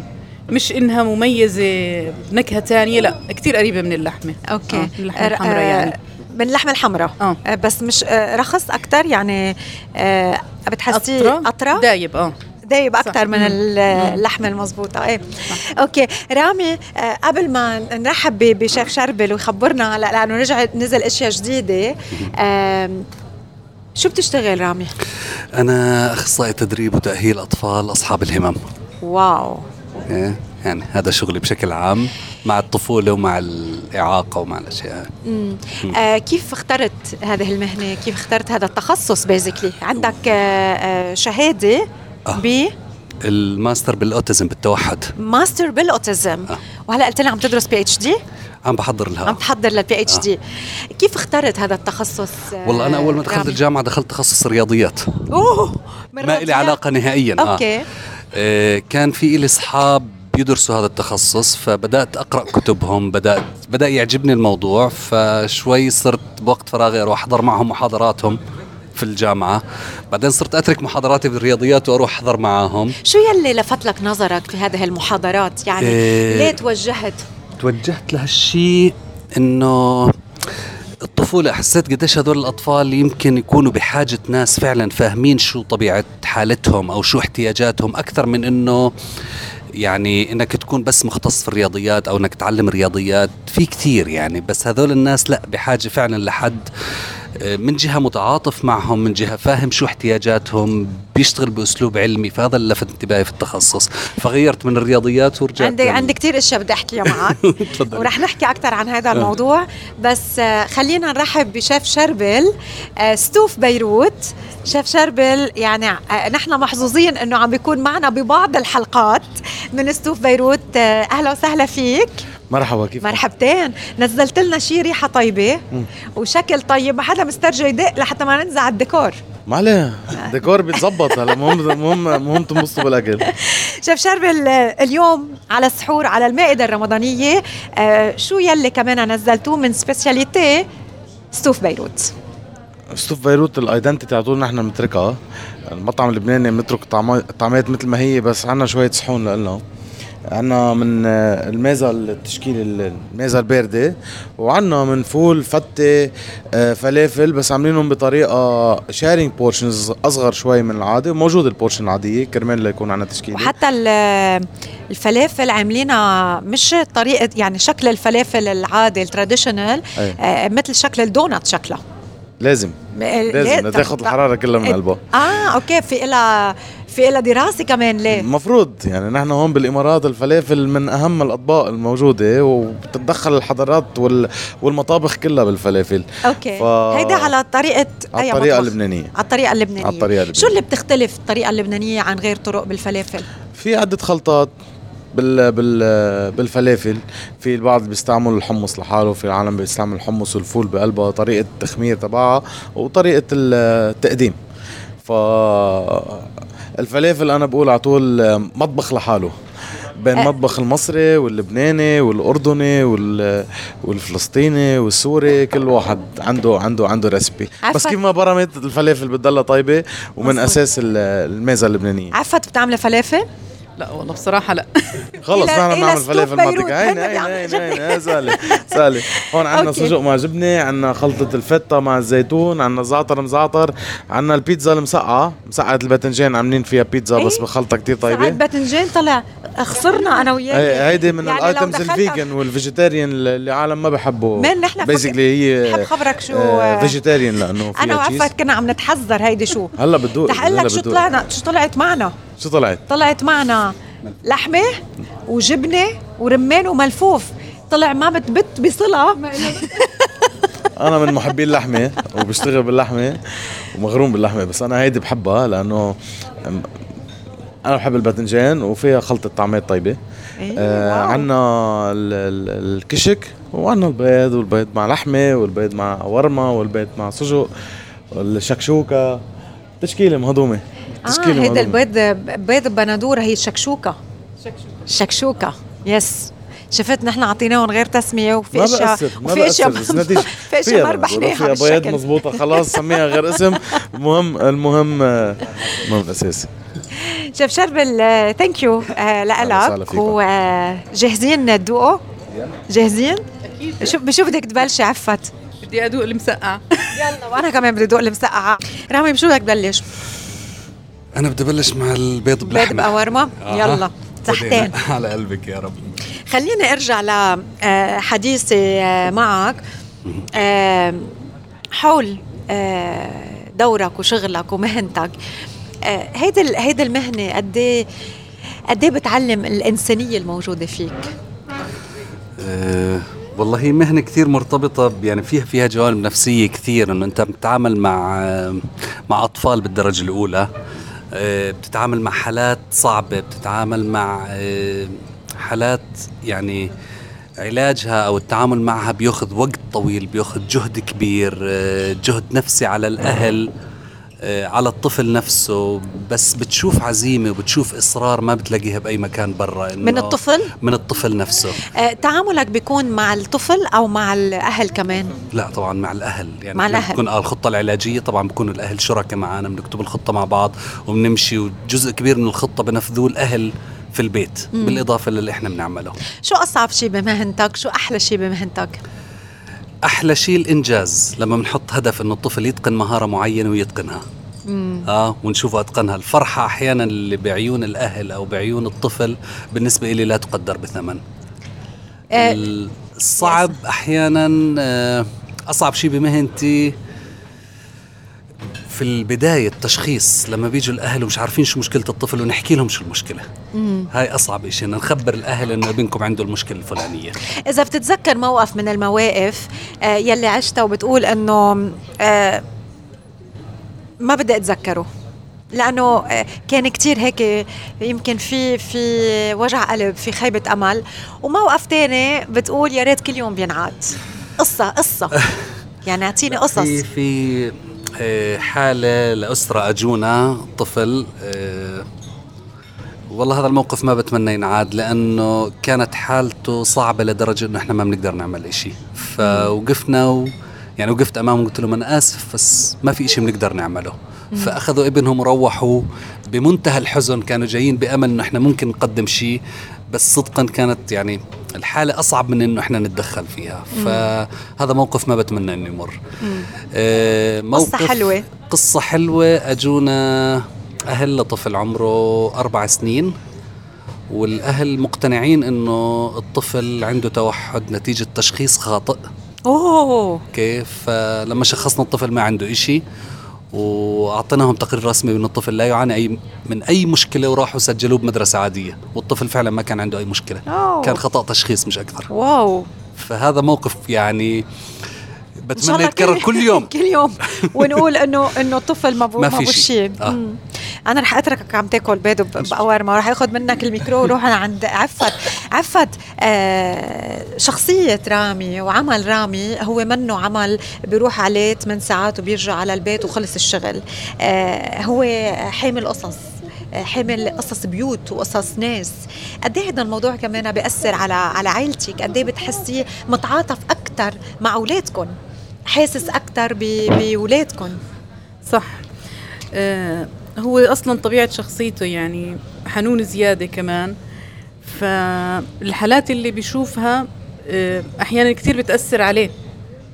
مش إنها مميزة نكهة تانية لا كتير قريبة من اللحمة. okay. آه، اللحمة آه، الحمراء يعني. من اللحمة الحمراء. آه. آه، بس مش آه، رخص أكتر يعني آه، بتحسيه قطره دايب آه. دايب أكتر من مم. ال- اللحمة المضبوطة إيه. okay. رامي قبل ما نرحب ب- بشيف شربل ويخبرنا هلا لأنه رجع نزل أشياء جديدة آم، شو بتشتغل رامي؟ أنا أخصائي تدريب وتأهيل أطفال أصحاب الهمم. wow. إيه، يعني هذا شغلي بشكل عام. مع الطفولة ومع الإعاقة ومع الأشياء مم. آه كيف اخترت هذه المهنة؟ كيف اخترت هذا التخصص basically؟ عندك آه آه شهادة آه. ب ال master بال autism بالتوحد master بال autism آه. وهلا قلت لنا عم تدرس PhD عم بحضر عم لها تحضر لل PhD كيف اخترت هذا التخصص آه، والله أنا أول ما دخلت رامي؟ الجامعة دخلت تخصص رياضيات أوه ما رياضيات؟ علاقة نهائيا آه. okay آه كان في إلي أصحاب بيدرسوا هذا التخصص فبدأت أقرأ كتبهم بدأت بدأ يعجبني الموضوع فشوي صرت بوقت فراغي أروح أحضر معهم محاضراتهم في الجامعة. بعدين صرت أترك محاضراتي بالرياضيات وأروح أحضر معاهم. شو يلي لفت لك نظرك في هذه المحاضرات؟ يعني إيه. ليه توجهت؟ توجهت لهالشيء إنه الطفولة حسيت قديش هذول الأطفال يمكن يكونوا بحاجة ناس فعلا فاهمين شو طبيعة حالتهم أو شو احتياجاتهم أكثر من إنه يعني إنك تكون بس مختص في الرياضيات أو إنك تعلم رياضيات في كثير يعني بس هذول الناس لا بحاجة فعلا لحد من جهة متعاطف معهم من جهة فاهم شو احتياجاتهم بيشتغل بأسلوب علمي فهذا اللي لفت انتباهي في التخصص. فغيرت من الرياضيات ورجعت عندي لل- عندي كثير أشياء بدي أحكيها معك. [laughs] ورح نحكي أكثر عن هذا الموضوع. بس آه، خلينا نرحب بشيف شربل آه، ستوف بيروت. شيف شربل يعني آه، نحن محظوظين إنه عم بيكون معنا ببعض الحلقات من ستوف بيروت. آه، أهلا وسهلا فيك. مرحبا كيف مرحبتين. نزلت لنا شيء ريحة طيبة مم. وشكل طيب ما حدا مسترجي يدق لحتى ما ننزع الديكور. ما عليه الديكور بيتظبط. هلا مهم مهم مهم تنبسطوا بالأكل. [laughs] شيف شربل اليوم على السحور على المائدة الرمضانية. آه شو يلي كمان نزلتوه من speciality ستوف بيروت. ستوف بيروت ال identity على طول نحن بنتركها المطعم اللبناني بنترك طعما- طعميات مثل ما هي بس عنا شوية صحون لنا عنا من آه، الميزة التشكيل الميزة الباردة وعنا من فول فتة آه، فلافل بس عاملينهم بطريقة sharing portions أصغر شوي من العادة وموجود ال portion العادية كرمال ليكون عنا تشكيلة. وحتى ال- الفلافل عاملينها مش طريقة يعني شكل الفلافل العادي ال traditional. آه مثل شكل الدونات شكلها. لازم. لازم تاخذ الحرارة كلها من قلبها آه okay في إلها في إلها دراسة كمان ليه؟ المفروض يعني نحن هون بالإمارات الفلافل من أهم الأطباق الموجودة وبتتدخل الحضارات وال... والمطابخ كلها بالفلافل. okay. ف- هيدا على طريقة على أي الطريقة مطبخ؟ اللبنانية. على الطريقة اللبنانية. على الطريقة اللبنانية. شو اللي بتختلف الطريقة اللبنانية عن غير طرق بالفلافل؟ في عدة خلطات بال بال بالفلافل. في البعض بيستعمل الحمص لحاله في العالم بيستعمل الحمص والفول بقلبها طريقة التخمير تبعها وطريقة التقديم. ف الفلافل أنا بقول على طول مطبخ لحاله بين أه. المطبخ المصري واللبناني والأردني وال والفلسطيني والسوري كل واحد عنده عنده عنده ريسبي. بس كيف ما برمت الفلافل بتضلها طيبة ومن مظبوط. أساس ال- الميزة اللبنانية عفت بتعملي فلافل لا والله بصراحة لا. [laughs] خلص نحن بنعمل فلافل هين بيعملوا هين جبنة. هين سهلة سهلة هون عندنا. سجق مع جبنة عندنا خلطة الفتة مع الزيتون عندنا زعتر مزعتر عندنا البيتزا المسقعة. مسقعة الباذنجان عاملين فيها بيتزا بس إيه. بخلطة كتير طيبة. باذنجان طلع خسرنا أنا وياك. هي- هيدي من يعني الآيتمز الفيجن والفيجيتيريان اللي العالم ما بحبوا من نحن بيزيكلي بحب هي خبرك شو فيجيتيريان لأنه أنا وعفت كنا عم نتحذر هيدي شو. هلا بتدوق رح أقول لك شو بتدوق. طلعنا شو طلعت معنا. شو طلعت؟ طلعت معنا لحمة وجبنة ورمان وملفوف. طلع ما بتبت بصلة. [laughs] أنا من محبي اللحمة وبشتغل باللحمة ومغروم باللحمة بس أنا هيدي بحبها لأنه أنا بحب الباذنجان وفيها خلطة طعمات طيبة. إيه، آه ال- الكشك وعنا البيض والبيض مع لحمة والبيض مع ورمه والبيض مع سجق والشكشوكة. تشكيلة مهضومة. آه مهضومة. البيض بيض بندوره هي الشكشوكه شكشوكة يس شفت نحن اعطيناهم غير تسمية وفي اشياء وفي أشياء [laughs] في أشياء ما ربحناها فيها بيض مزبوطة خلاص سميها غير اسم المهم المهم المهم الاساسي شيف شربل thank you لك. وجاهزين تدوقوا؟ جاهزين؟ أكيد شو بشو بدك تبلشي عفت؟ بدي أدوق المسقعة يلا وأنا كمان بدي أدوق المسقعة رامي بشو بدك تبلش؟ أنا بدي أبلش مع البيض بيض بلحمة بقورمه؟ آه. يلا [laughs] صحتين بدينا. على قلبك يا رب خليني أرجع لحديثي معك آه، حول آه، دورك وشغلك ومهنتك آه، هيدي ال- هيدي المهنة قد إيه قد إيه بتعلم الإنسانية الموجودة فيك أه والله هي مهنة كثير مرتبطة يعني فيها فيها جوانب نفسية كثير إنه أنت بتتعامل مع آه، مع أطفال بالدرجة الأولى أه بتتعامل مع حالات صعبة بتتعامل مع أه حالات يعني علاجها أو التعامل معها بياخذ وقت طويل بياخذ جهد كبير أه جهد نفسي على الأهل. آه، على الطفل نفسه بس بتشوف عزيمة وبتشوف إصرار ما بتلاقيها بأي مكان برا من الطفل؟ من الطفل نفسه. آه، تعاملك بيكون مع الطفل أو مع الأهل كمان؟ لا طبعا مع الأهل يعني مع الأهل. بتكون آه الخطة العلاجية طبعا بكونوا الأهل شركاء معنا بنكتب الخطة مع بعض وبنمشي وجزء كبير من الخطة بنفذوه الأهل في البيت مم. بالإضافة للي إحنا بنعمله. شو أصعب شيء بمهنتك؟ شو أحلى شيء بمهنتك؟ أحلى شيء الإنجاز لما بنحط هدف إنه الطفل يتقن مهارة معينة ويتقنها. مم. آه ونشوفه أتقنها. الفرحة أحيانا اللي بعيون الأهل أو بعيون الطفل بالنسبة لي لا تقدر بثمن. آه، الصعب أحيانا آه، أصعب شيء بمهنتي في البداية التشخيص لما بيجوا الأهل ومش عارفين شو مشكلة الطفل ونحكي لهم شو المشكلة. مم. هاي أصعب شيء إن نخبر الأهل إنه ابنكم عنده المشكلة الفلانية. إذا بتتذكر موقف من المواقف آه، يلي عشتها وبتقول إنه آه، ما بدي أتذكره. لأنه آه، كان كتير هيك يمكن في في وجع قلب في خيبة أمل. وموقف تاني بتقول يا ريت كل يوم بينعاد. قصة قصة. [laughs] يعني أعطيني قصص في في حالة لأسرة أجونا طفل آه، والله هذا الموقف ما بتمنى ينعاد لأنه كانت حالته صعبة لدرجة إنه إحنا ما بنقدر نعمل إشي. فوقفنا و يعني وقفت أمامه قلت لهم أنا آسف بس ما في إشي بنقدر نعمله. فأخذوا ابنهم وروحوا. بمنتهى الحزن كانوا جايين بأمل إنه إحنا ممكن نقدم شيء بس صدقا كانت يعني الحالة أصعب من إنه إحنا نتدخل فيها. فهذا موقف ما بتمنى إنه يمر. آه موقف قصة حلوة. قصة حلوة. أجونا أهل لطفل عمره أربع سنين والأهل مقتنعين إنه الطفل عنده توحد نتيجة تشخيص خاطئ. أوه. أوكي؟ فلما شخصنا الطفل ما عنده إشي. وأعطيناهم تقرير رسمي ان الطفل لا يعاني اي من أي مشكلة وراحوا سجلوه بمدرسة عادية. والطفل فعلا ما كان عنده أي مشكلة. أوه. كان خطأ تشخيص مش أكثر. واو. فهذا موقف يعني بتمنى يتكرر كل يوم. [laughs] كل يوم. ونقول انه إنه الطفل ما ما في شيء. آه. أنا رح أتركك عم تاكل بيض ب- بقوارما رح اخذ منك الميكرو. [laughs] وروح عند عفت. عفت آه شخصية رامي وعمل رامي. هو منه عمل بيروح عليه 8 ساعات وبيرجع على البيت وخلص الشغل. آه هو حامل قصص. حامل قصص بيوت وقصص ناس. قد إيه هذا الموضوع كمان بيأثر على على عائلتك قد إيه بتحسي متعاطف أكثر مع اولادكم حاسس أكثر باولادكم صح. آه هو أصلا طبيعة شخصيته يعني حنون زيادة كمان. فالحالات اللي بيشوفها آه أحيانا كثير بتأثر عليه.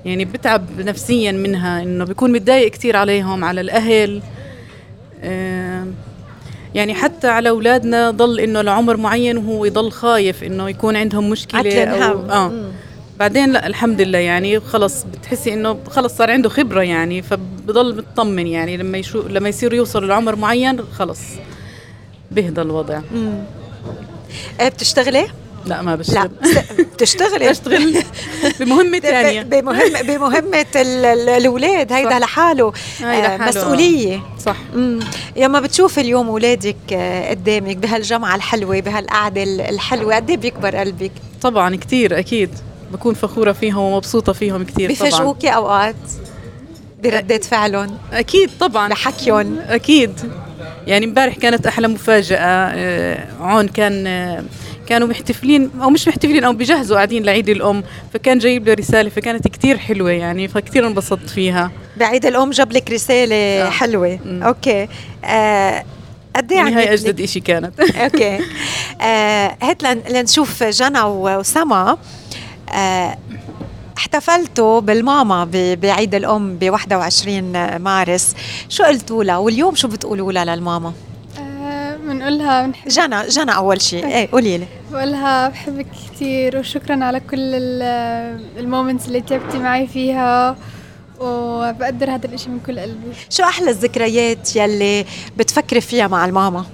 يعني بتعب نفسيا منها إنه بيكون متضايق كثير عليهم على الأهل. آه يعني حتى على أولادنا ضل إنه لعمر معين وهو يضل خايف إنه يكون عندهم مشكلة أو. آه. بعدين لا الحمد لله يعني خلص بتحسي إنه خلص صار عنده خبرة يعني فبضل مطمن يعني لما يشو لما يصير يوصل لعمر معين خلص بهدى الوضع. إيه بتشتغلي؟ لا ما لا بشتغل س- بتشتغلي؟ [laughs] بشتغل بمهمة ثانية. بمهم بمهمة ال- الأولاد هيدا. لحاله. آه، حاله. مسؤولية. صح. مم. لما بتشوف اليوم أولادك آه، قدامك بهالجمعة الحلوة بهالقعدة ال- الحلوة قد إيه بيكبر قلبك؟ طبعا كثير أكيد. بكون فخورة فيهم ومبسوطة فيهم كثير طبعا. بفاجئوكي أوقات بردات فعلهم؟ أكيد طبعا. بحكيهم أكيد. يعني امبارح كانت أحلى مفاجأة. آه، عون كان آه، كانوا محتفلين أو مش محتفلين أو بيجهزوا قاعدين لعيد الأم فكان جايب له رسالة فكانت كتير حلوة يعني فكتير انبسطت فيها. بعيد الأم جاب لك رسالة آه. حلوة. مم. أوكي. آه، قد إيه يعني هاي؟ أجدد إشي كانت. أوكي. [laughs] آه هات لن- لنشوف جنى وسما. آه احتفلتوا بالماما بعيد الأم ب 21 مارس. شو قلتوا لها؟ واليوم شو بتقولوا لها للماما؟ آه، بنقولها بنحب جنى جنى أول شيء. إيه قولي لي. بقولها بحبك كثير وشكرا على كل المومنتس اللي تعبتي معي فيها وبقدر هذا الإشي من كل قلبي. شو أحلى الذكريات يلي بتفكري فيها مع الماما؟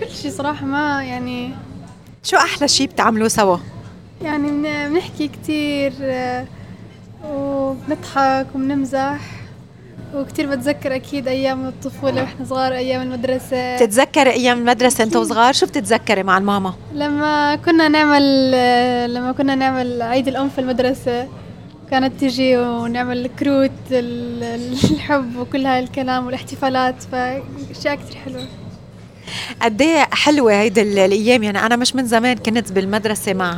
كل شيء صراحة ما يعني شو أحلى شيء بتعملوه سوا؟ يعني بن- بنحكي كتير آه، وبنضحك وبنمزح. وكتير بتذكر أكيد أيام الطفولة وإحنا صغار أيام المدرسة. بتتذكري أيام المدرسة أنت وصغار؟ شو بتتذكري مع الماما؟ لما كنا نعمل آه، لما كنا نعمل عيد الأم في المدرسة كانت تجي ونعمل كروت ال- ال- الحب وكل هاي الكلام والاحتفالات فأشياء كتير حلوة. قد إيه حلوة هيدي ال- الأيام؟ يعني أنا مش من زمان كنت بالمدرسة مع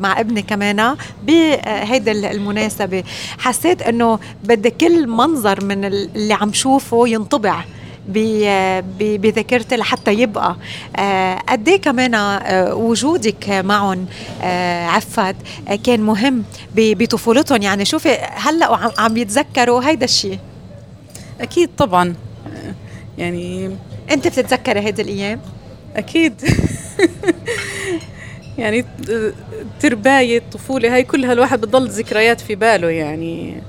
مع ابني كمان بهيدي ال- المناسبة. حسيت إنه بدي كل منظر من ال- اللي عم شوفه ينطبع بذاكرتي لحتى يبقى. آه، قد إيه كمان آه، وجودك معهم آه، عفت كان مهم بطفولتهم. يعني شوفي هلأ عم يتذكروا هيدا الشيء أكيد طبعا. يعني أنت بتتذكري هيدي الأيام؟ أكيد. [laughs] يعني ترباية الطفولة هاي كلها الواحد بتضل ذكريات في باله يعني.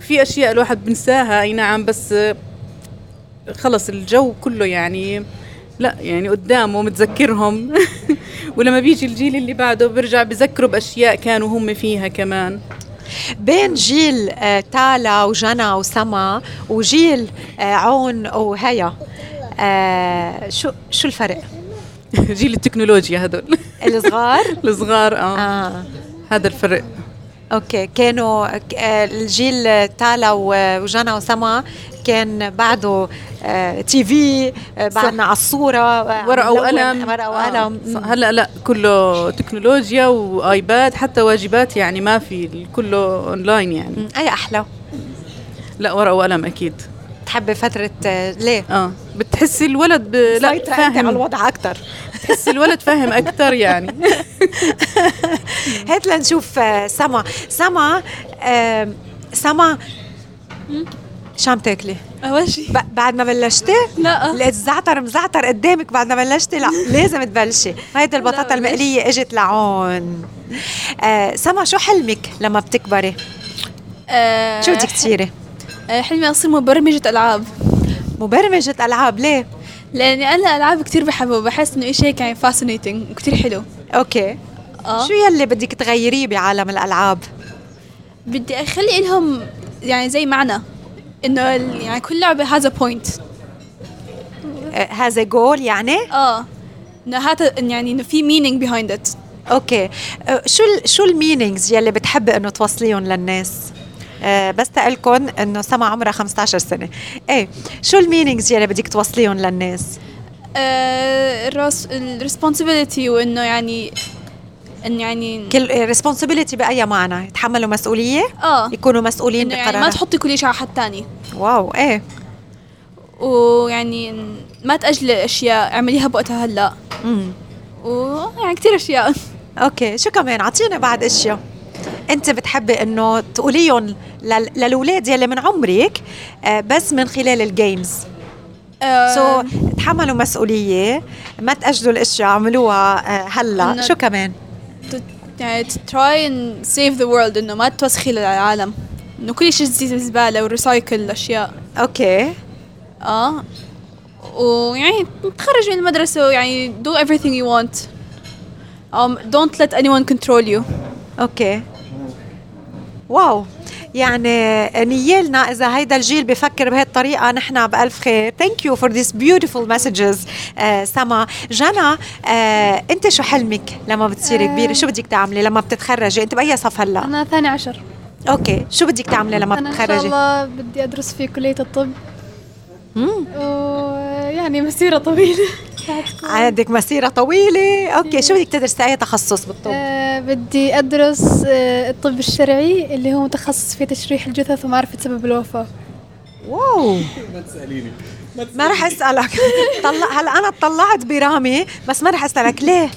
في أشياء الواحد بنساها أي نعم بس خلص الجو كله يعني لا يعني قدامه متذكرهم. [laughs] ولما بيجي الجيل اللي بعده بيرجع بذكروا بأشياء كانوا هم فيها كمان. بين جيل آه، تالا وجنى وسما وجيل آه، عون وهيا. آه شو شو الفرق؟ [laughs] جيل التكنولوجيا هدول. [laughs] الصغار؟ [laughs] الصغار آه. آه. هذا الفرق. أوكي. كانوا آه، الجيل تالا وجانا وسما كان بعده آه، تي في آه، بعدنا على الصورة آه، ورقة وقلم. ورقة آه، وقلم. ص- هلأ لا كله تكنولوجيا و iPad حتى واجبات يعني ما في كله أونلاين يعني. أي أحلى. لا ورقة وقلم أكيد. تحبي فترة آه، ليه؟ آه. بتحسي الولد ب... لا أنت على فاهم. الوضع أكثر بتحسي الولد فاهم أكثر يعني. [laughs] هات لنشوف آه، سما. سما آه، سما. شو عم تاكلي؟ أول شيء ب- بعد ما بلشتي؟ لا. لقيت زعتر مزعتر قدامك بعد ما بلشتي؟ لا [laughs] لازم تبلشي. هيدي البطاطا. المقلية إجت لعون. آه سما شو حلمك لما بتكبري؟ آه، شو بدك تصيري؟ آه، حلمي اصير مبرمجة ألعاب مبرمجة ألعاب ليه؟ لأني أنا الالعاب كثير بحبه بحس إنه شيء يعني fascinating وكثير حلو أوكي آه شو يلي بدك تغيريه بعالم الألعاب؟ بدي أخلي لهم يعني زي معنى إنه ال- يعني كل لعبة هذا point آه هذا جول يعني؟ آه إنه هذا يعني إنه في meaning behind it أوكي آه، شو ال شو ال meanings يلي بتحبي إنه توصليهم للناس؟ آه بس تقلكن إنه سما عمرها 15 سنة. إيه شو ال meanings يلي بدك توصليهم للناس؟ آه ال responsibility وإنه يعني انه يعني كل responsibility بأي معنى؟ يتحملوا مسؤولية؟ آه. يكونوا مسؤولين إنه يعني ما بقرارات تحطي كل شيء على حد تاني. wow إيه. ويعني ما تأجلي أشياء اعمليها بوقتها هلأ. امم ويعني كثير أشياء. أوكي شو كمان؟ أعطينا بعد أشياء. انت بتحبي انه تقوليهم لل- للاولاد يلي من عمرك آه، بس من خلال ال games آه، so تحملوا مسؤولية ما تأجلوا الأشياء اعملوها آه، هلأ. شو كمان؟ يعني to try and save the world إنه ما توسخي العالم إنه كل شيء تزيد بالزبالة و recycle الأشياء. أوكي. آه. ويعني تخرج من المدرسة يعني do everything you want. Um, don't let anyone control you. أوكي. wow. يعني نيالنا إذا هيدا الجيل بفكر بهالطريقه نحن بألف خير. thank you for these beautiful messages سما. جانا آه، أنت شو حلمك لما بتصيري آه. كبيرة؟ شو بدك تعملي لما بتتخرجي؟ أنت بأي صف هلا؟ أنا ثاني عشر. أوكي. شو بدك تعملي لما أنا إن شاء بتتخرجي؟ الله بدي أدرس في كلية الطب. مم. ويعني مسيرة طويلة. هتكون. عندك مسيرة طويلة. أوكي. شو بدك تدرسي؟ أي تخصص بالطب؟ آه بدي أدرس آه الطب الشرعي اللي هو متخصص في تشريح الجثث ومعرفة سبب الوفاة. Wow. ما تسأليني. ما رح أسألك. [laughs] طلع هلا أنا اطلعت برامي بس ما رح أسألك. ليه؟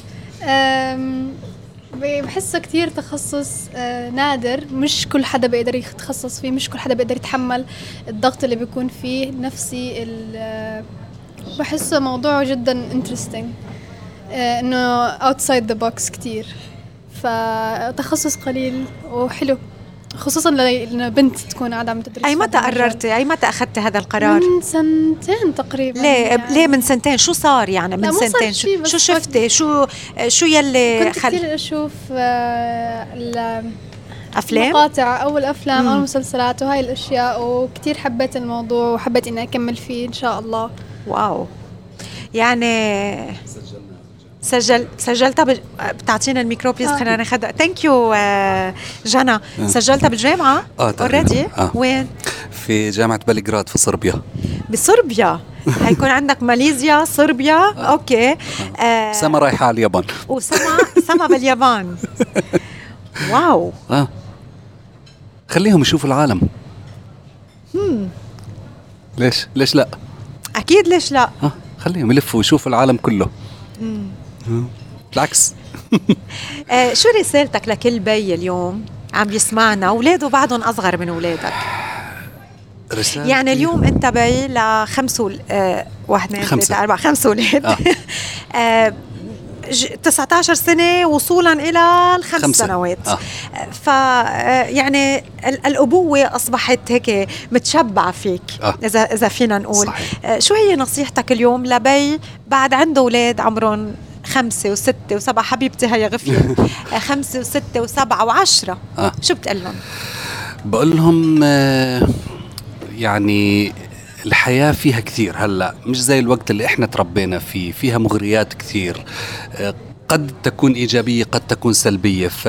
بحسه كتير تخصص آه، نادر. مش كل حدا بيقدر يتخصص فيه مش كل حدا بيقدر يتحمل الضغط اللي بيكون فيه. النفسي ال- آه، بحسه موضوع جدا interesting. آه، إنه outside the box كتير. فتخصص قليل وحلو خصوصا لأنه بنت تكون قاعدة عم تدرس أي متى. قررتي؟ أي متى أخذتي هذا القرار؟ من سنتين تقريبا ليه؟ يعني. ليه من سنتين؟ شو صار يعني من سنتين؟ شو, شو شفتي؟ شو شو يلي كنت خل كثير أشوف آه، ال- أفلام؟ مقاطع أو الأفلام أو. المسلسلات وهاي الأشياء وكثير حبيت الموضوع وحبيت إني أكمل فيه إن شاء الله. Wow. يعني سجل سجلتها. بتعطينا الميكرو please آه. خلينا ناخذها thank you جنى سجلتها بالجامعة؟ آه، تقريباً. already آه. وين؟ في جامعة بلغراد في صربيا. بصربيا. [laughs] حيكون عندك ماليزيا صربيا؟ أوكي. آه. سما رايحة على اليابان. وسما سما باليابان. [laughs] واو. آه. خليهم يشوفوا العالم. ليش؟ ليش لا؟ أكيد ليش لا؟ آه. خليهم يلفوا ويشوفوا العالم كله. آه. بالعكس [laughs] آه شو رسالتك لكل بي اليوم عم يسمعنا أولاده بعدهم أصغر من أولادك رسالة يعني اليوم أنت بي لخمس ول... آه واحد اثنين خمسة. ثلاثة أربعة خمس أولاد آه. [laughs] آه. ج- 19 سنة وصولا إلى الخمس خمسة. سنوات آه. ف آه، يعني ال- الأبوة أصبحت هيك متشبعة فيك آه. إذا إذا فينا نقول صحيح. آه، شو هي نصيحتك اليوم لبي بعد عنده أولاد عمرهم خمسة وستة وسبعة. حبيبتي هيا غفية [laughs] آه، خمسة وستة وسبعة وعشرة. آه. شو بتقول لهم؟ بقول لهم آه، يعني الحياة فيها كثير هلأ. مش زي الوقت اللي إحنا تربينا فيه. فيها مغريات كثير. آه، قد تكون إيجابية قد تكون سلبية. ف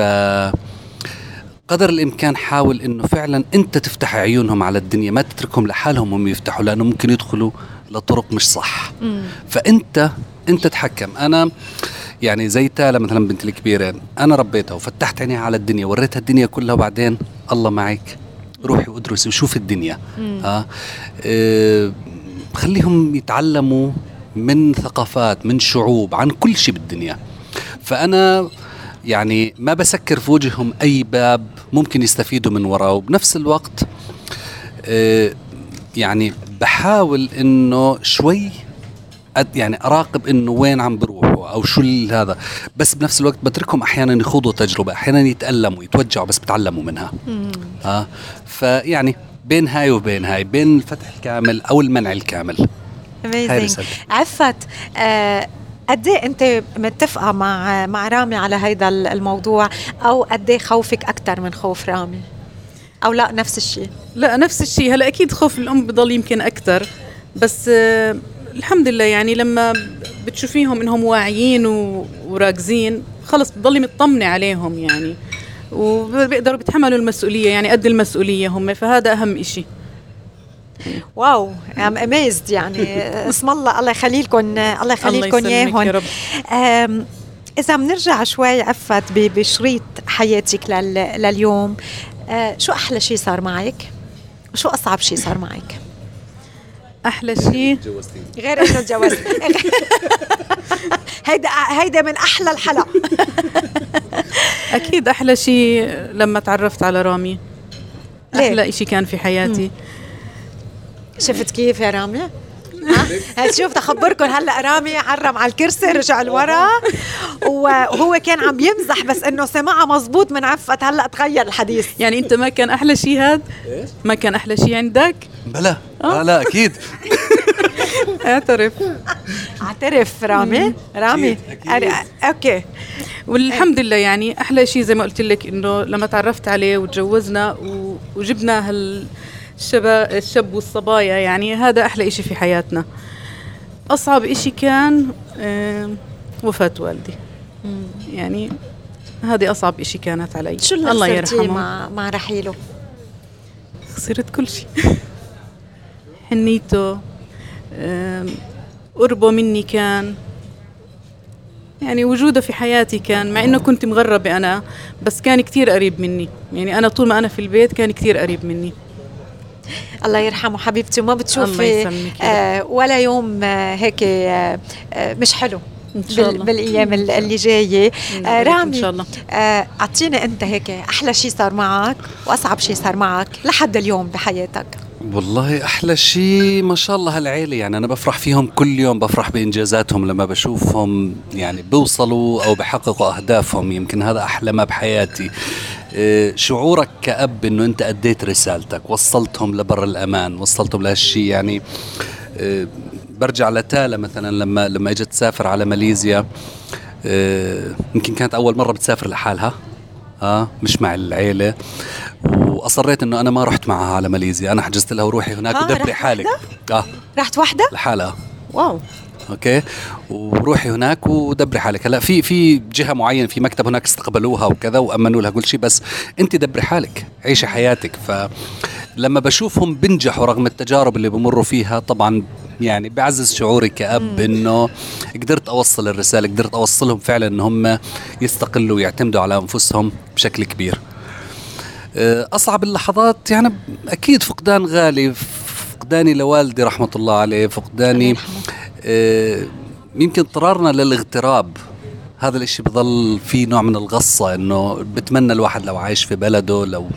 قدر الإمكان حاول إنه فعلا أنت تفتح عيونهم على الدنيا ما تتركهم لحالهم هم يفتحوا لأنه ممكن يدخلوا لطرق مش صح. فأنت انت تحكم. أنا يعني زي تالا مثلا بنتي الكبيرة أنا ربيتها وفتحت عينيها على الدنيا وريتها الدنيا كلها وبعدين الله معك روحي وادرسي وشوفي الدنيا. ها؟ أه خليهم يتعلموا من ثقافات من شعوب عن كل شيء بالدنيا. فأنا يعني ما بسكر في وجههم أي باب ممكن يستفيدوا من وراه. وبنفس الوقت أه يعني بحاول إنه شوي يعني اراقب إنه وين عم بروحوا أو شو هذا. بس بنفس الوقت بتركهم أحيانا يخوضوا تجربة أحيانا يتألموا يتوجعوا بس بتعلموا منها. آه. فيعني بين هاي وبين هاي بين الفتح الكامل أو المنع الكامل. عفت آه قد إيه أنت متفقة مع مع رامي على هيدا الموضوع؟ أو قد إيه خوفك أكثر من خوف رامي؟ أو لا نفس الشيء؟ لا نفس الشيء. هلأ أكيد خوف الأم بضل يمكن أكثر بس آه الحمد لله يعني لما بتشوفيهم إنهم واعيين وراكزين خلص بتضلي مطمنة عليهم يعني وبيقدروا بيتحملوا المسؤولية يعني قد المسؤولية هم فهذا أهم إشي واو ام اميزد يعني [laughs] اسم الله الله يخلي لكم الله يخلي لكم إياهم إذا بنرجع شوي عفت بشريط حياتك لل... لليوم أه، شو أحلى شيء صار معك؟ وشو أصعب شيء صار معك؟ أحلى شيء. غير إنه تجوزت [laughs] هيدا هيدا من أحلى الحلقة أكيد أحلى شيء لما تعرفت على رامي؟ أحلى إشي كان في حياتي. شفت كيف يا رامي؟ شوف تخبركم هلأ رامي عرم على الكرسي رجع لورا. وهو كان عم يمزح بس إنه سمعها مزبوط من عفت هلأ تغير الحديث. يعني أنت ما كان أحلى شيء هاد؟ ما كان أحلى شيء عندك؟ بلا. لا لا أكيد. [laughs] اعترف. اعترف رامي. رامي. أكيد، أوكي. والحمد لله يعني أحلى شيء زي ما قلت لك إنه لما تعرفت عليه وتجوزنا وجبنا هالشباب الشاب والصبايا يعني هذا أحلى شيء في حياتنا. أصعب شيء كان وفاة والدي. يعني هذه أصعب شيء كانت علي. شو اللي الله يرحمه. مع مع رحيله؟ خسرت كل شيء. [laughs] حنيته قربه مني كان. يعني وجوده في حياتي كان مع إنه كنت مغربة أنا بس كان كتير قريب مني. يعني أنا طول ما أنا في البيت كان كتير قريب مني. الله يرحمه حبيبتي. وما بتشوفي آه ولا يوم آه هيك آه مش حلو. إن شاء الله. بالأيام ال- اللي جاية. آه إن رامي شاء الله. آه، أعطيني أنت هيك أحلى شيء صار معك وأصعب شيء صار معك لحد اليوم بحياتك. والله أحلى شيء ما شاء الله هالعيلة. يعني أنا بفرح فيهم كل يوم بفرح بإنجازاتهم لما بشوفهم يعني بيوصلوا أو بحققوا أهدافهم. يمكن هذا أحلى ما بحياتي. شعورك كأب إنه أنت أديت رسالتك وصلتهم لبر الأمان وصلتهم لهالشيء يعني إيه، برجع لتالا مثلا لما لما إجت تسافر على ماليزيا إيه، يمكن كانت أول مرة بتسافر لحالها آه مش مع العيلة. وأصريت إنه أنا ما رحت معها على ماليزيا أنا حجزت لها وروحي هناك آه، ودبري حالك آه. رحت وحده لحالها. Wow. أوكي؟ وروحي هناك ودبري حالك. هلا في في جهة معينة في مكتب هناك استقبلوها وكذا وأمنوا لها كل شيء بس أنت دبري حالك عيشي حياتك. فلما بشوفهم بنجحوا رغم التجارب اللي بمروا فيها طبعا يعني بعزز شعوري كأب إنه قدرت أوصل الرسالة قدرت أوصلهم فعلا إن هم يستقلوا ويعتمدوا على أنفسهم بشكل كبير. آه، أصعب اللحظات يعني أكيد فقدان غالي فقداني لوالدي رحمة الله عليه فقداني يمكن اضطرارنا للاغتراب. هذا الإشي بضل في نوع من الغصة إنه بتمنى الواحد لو عايش في بلده لو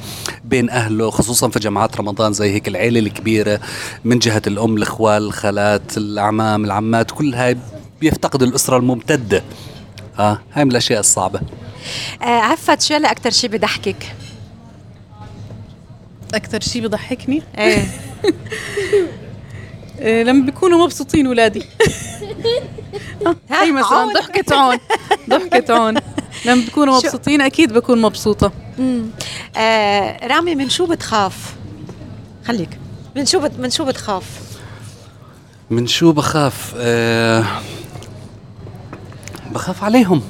بين أهله خصوصا في جماعات رمضان زي هيك العيلة الكبيرة من جهة الأم الاخوال الخالات الاعمام العمات كل هاي بيفتقد الأسرة الممتدة. ها هاي من الأشياء الصعبة. آه عفت شو اللي أكثر شيء بضحكك؟ أكثر شيء بضحكني؟ إيه. آه، [laughs] لما بيكونوا مبسوطين ولادي. [laughs] هاي مثلا. ضحكة عون. ضحكة عون. لما بيكونوا مبسوطين أكيد بكون مبسوطة. آه رامي من شو بتخاف؟ خليك. من شو بت... من شو بتخاف؟ من شو بخاف؟ آه بخاف عليهم.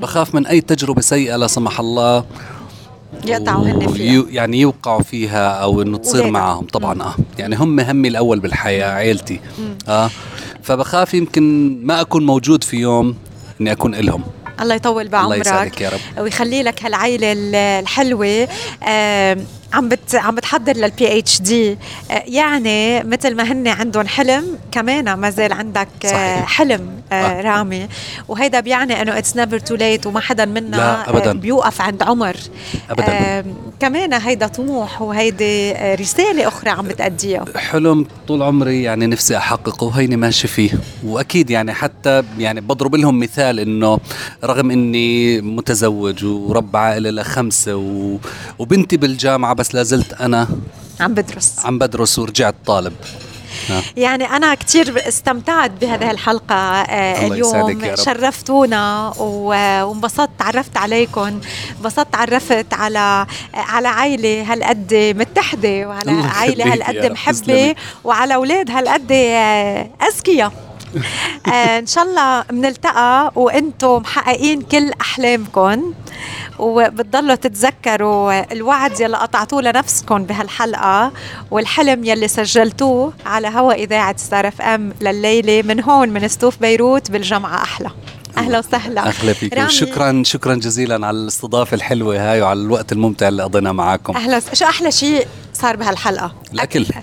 بخاف من أي تجربة سيئة لا سمح الله. يقطعوا هن فيها. يعني يوقعوا فيها أو إنه تصير. معهم طبعا آه. يعني هم همي الأول بالحياة عيلتي. آه. فبخاف يمكن ما أكون موجود في يوم إني أكون إلهم. الله يطول الله بعمرك يسعدك يا رب. ويخلي لك هالعيلة ال- الحلوة. آه عم بت عم بتحضر لل PhD يعني مثل ما هن عندهم حلم كمان ما زال عندك آه صحيح. حلم آه آه. رامي وهيدا بيعني إنه it's never too late وما حدا منا أبداً. آه بيوقف عند عمر أبداً. آه كمان هيدا طموح وهيدي آه رسالة أخرى عم بتأديها حلم طول عمري يعني نفسي أحققه وهيني ماشي فيه وأكيد يعني حتى يعني بضرب لهم مثال إنه رغم إني متزوج ورب عائلة لخمسة و... وبنتي بالجامعة بس لازلت أنا عم بدرس عم بدرس ورجعت طالب آه. يعني أنا كتير استمتعت بهذه الحلقة آه اليوم. شرفتونا وانبسطت تعرفت عليكم انبسطت تعرفت على على عائلة هالقد متحدة وعلى يا هالقد تسلمي. وعلى أولاد هالقد أذكياء آه، إن شاء الله بنلتقى وإنتم محققين كل احلامكم وبتضلوا تتذكروا الوعد يلي قطعتوه لنفسكم بهالحلقة والحلم يلي سجلتوه على هوا إذاعة Star FM لليلة من هون من ستوف بيروت بالجمعة أحلى. أهلا وسهلا. أهلا فيك. شكرا شكرا جزيلا على الاستضافة الحلوة هاي وعلى الوقت الممتع اللي قضيناه معكم أهلا شو أحلى شيء صار بهالحلقة؟ الأكل. [laughs]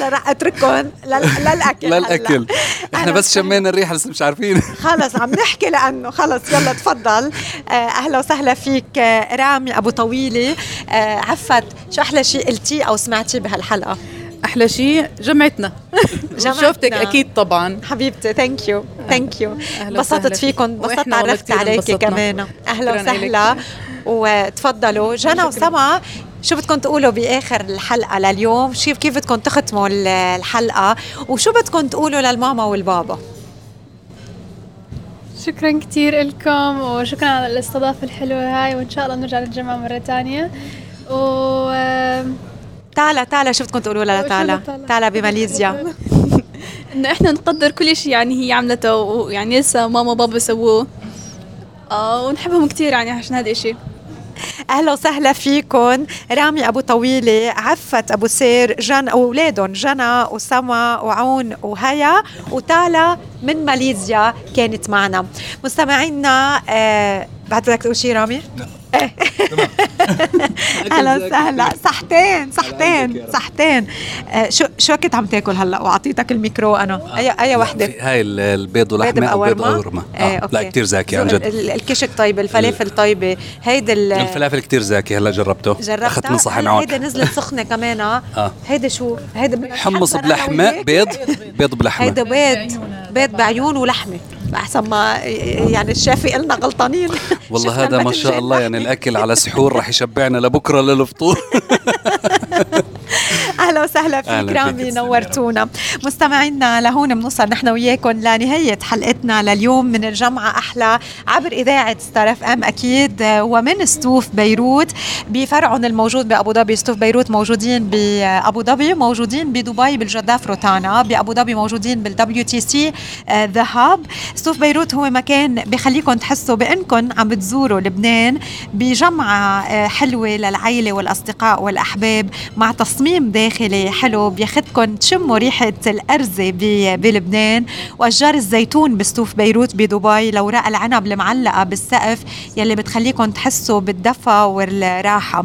[laughs] هلا رح اترككم لل- للأكل. للأكل إحنا بس. شمينا الريحة لسه مش عارفين [laughs] خلص عم نحكي لأنه خلص يلا تفضل آه، أهلا وسهلا فيك آه، رامي أبو طويلة آه، عفت شو أحلى شيء قلتيه أو سمعتيه بهالحلقة أحلى شيء جمعتنا [laughs] جمعتنا. شوفتك أكيد طبعا حبيبتي thank you thank you انبسطت فيك. فيكم انبسطت عرفت عليكي. كمان أهلا وسهلا. وتفضلوا جنى وسما شو بدكم تقولوا بآخر الحلقة لليوم؟ شو كيف بدكم تختموا ال- الحلقة؟ وشو بدكم تقولوا للماما والبابا؟ شكرا كتير لكم وشكرا على الاستضافة الحلوة هاي وإن شاء الله نرجع للجامعة مرة تانية. و تعالى تعالى شو بدكم تقولوا لها تعالى تعالى؟ بماليزيا. [laughs] إنه إحنا نقدر كل شيء يعني هي عملته ويعني لسه ماما وبابا سووه. آه ونحبهم كتير يعني عشان هذا الشيء أهلا وسهلا فيكم رامي أبو طويلة عفت أبو سير جن اولادهم جنى وسما وعون وهيا وتالا من ماليزيا كانت معنا. مستمعينا آه بعد بدك تقول شيء رامي؟ إيه أهلا وسهلا. صحتين صحتين صحتين. آه شو شو كنت عم تاكل هلأ؟ وأعطيتك الميكرو أنا. اي أي وحدة؟ هاي ال- البيض بيض ولحمة أو بيض؟ قورمه إيه، آه. لا كثير زاكي عن جد. ال- الكشك طيب الفلافل طيبة. هيدي ال- الفلافل كثير زاكي هلأ جربته. جربتها؟ أخذت من صحن هلا عون هيدي نزلت سخنة كمان آه. [laughs] آه. هيدي شو؟ هيدي حمص بلحمة. بيض بيض بلحمة. هيدا بيض بيض بعيون ولحمة. أحسن ما يعني الشيف قلنا غلطانين. [laughs] والله هذا ما شاء الله يعني الأكل على سحور رح يشبعنا لبكرة للفطور. [laughs] أهلا وسهلا فيك رامي نورتونا. مستمعينا لهون بنوصل نحن وياكم لنهاية حلقتنا لليوم من الجمعة. أحلى عبر إذاعة Star FM أكيد ومن ستوف بيروت. بفرعهم الموجود بأبو ظبي ستوف بيروت موجودين بأبو ظبي موجودين بدبي بالجداف روتانا بأبو ظبي موجودين بال WTC ذا هاب ستوف بيروت هو مكان بخليكم تحسوا بأنكم عم بتزوروا لبنان بجمعة آه، حلوة للعائله والأصدقاء والأحباب مع تصميم داخلي حلو بياخدكم تشموا ريحة الأرزة بلبنان وأشجار الزيتون بستوف بيروت بدبي الاوراق العنب المعلقة بالسقف يلي بتخليكم تحسوا بالدفى والراحة.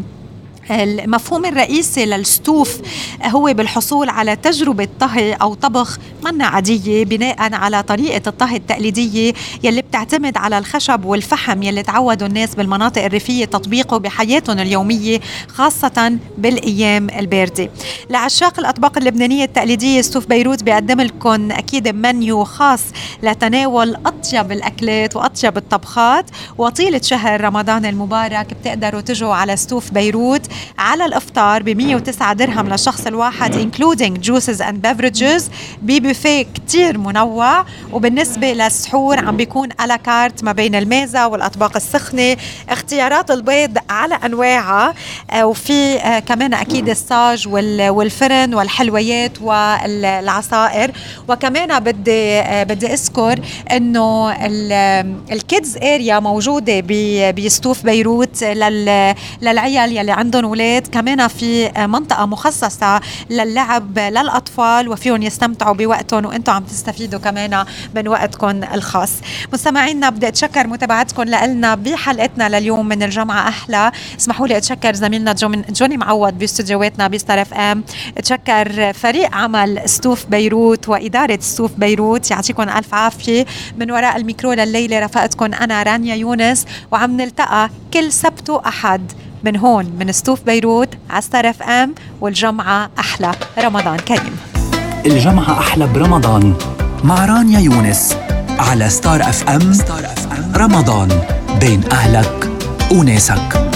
المفهوم الرئيسي للستوف هو بالحصول على تجربة طهي أو طبخ منا عادية بناء على طريقة الطهي التقليدية يلي بتعتمد على الخشب والفحم يلي تعودوا الناس بالمناطق الريفية تطبيقه بحياتهم اليومية خاصة بالأيام الباردة. لعشاق الأطباق اللبنانية التقليدية ستوف بيروت بيقدم لكم أكيد منيو خاص لتناول أطيب الأكلات وأطيب الطبخات. وطيلة شهر رمضان المبارك بتقدروا تجوا على ستوف بيروت. على الإفطار ب 109 درهم للشخص الواحد including juices and beverages. ببوفيه كتير منوع وبالنسبة للسحور عم بيكون à la carte ما بين الميزة والأطباق السخنة. اختيارات البيض على أنواعها آه، وفي آه، كمان أكيد الصاج والفرن والحلويات والعصائر. وكمان بدي آه، بدي أذكر إنه ال kids area موجودة بستوف بيروت للعيال يلي عندهم أولاد كمان في منطقة مخصصة للعب للأطفال وفيهم يستمتعوا بوقتهم وأنتم عم تستفيدوا كمان من وقتكم الخاص. مستمعينا بدي أتشكر متابعتكم لنا بحلقتنا لليوم من الجامعة أحلى. اسمحوا لي أتشكر زميلنا جوني معوض باستديوهاتنا إف إم. أتشكر فريق عمل ستوف بيروت وإدارة ستوف بيروت. يعطيكم ألف عافية. من وراء الميكرو لليلة رفقتكم أنا رانيا يونس وعم نلتقى كل سبت وأحد. من هون من ستوف بيروت على Star FM والجمعة أحلى رمضان كريم. الجمعة أحلى برمضان مع رانيا يونس على Star FM رمضان بين أهلك وناسك.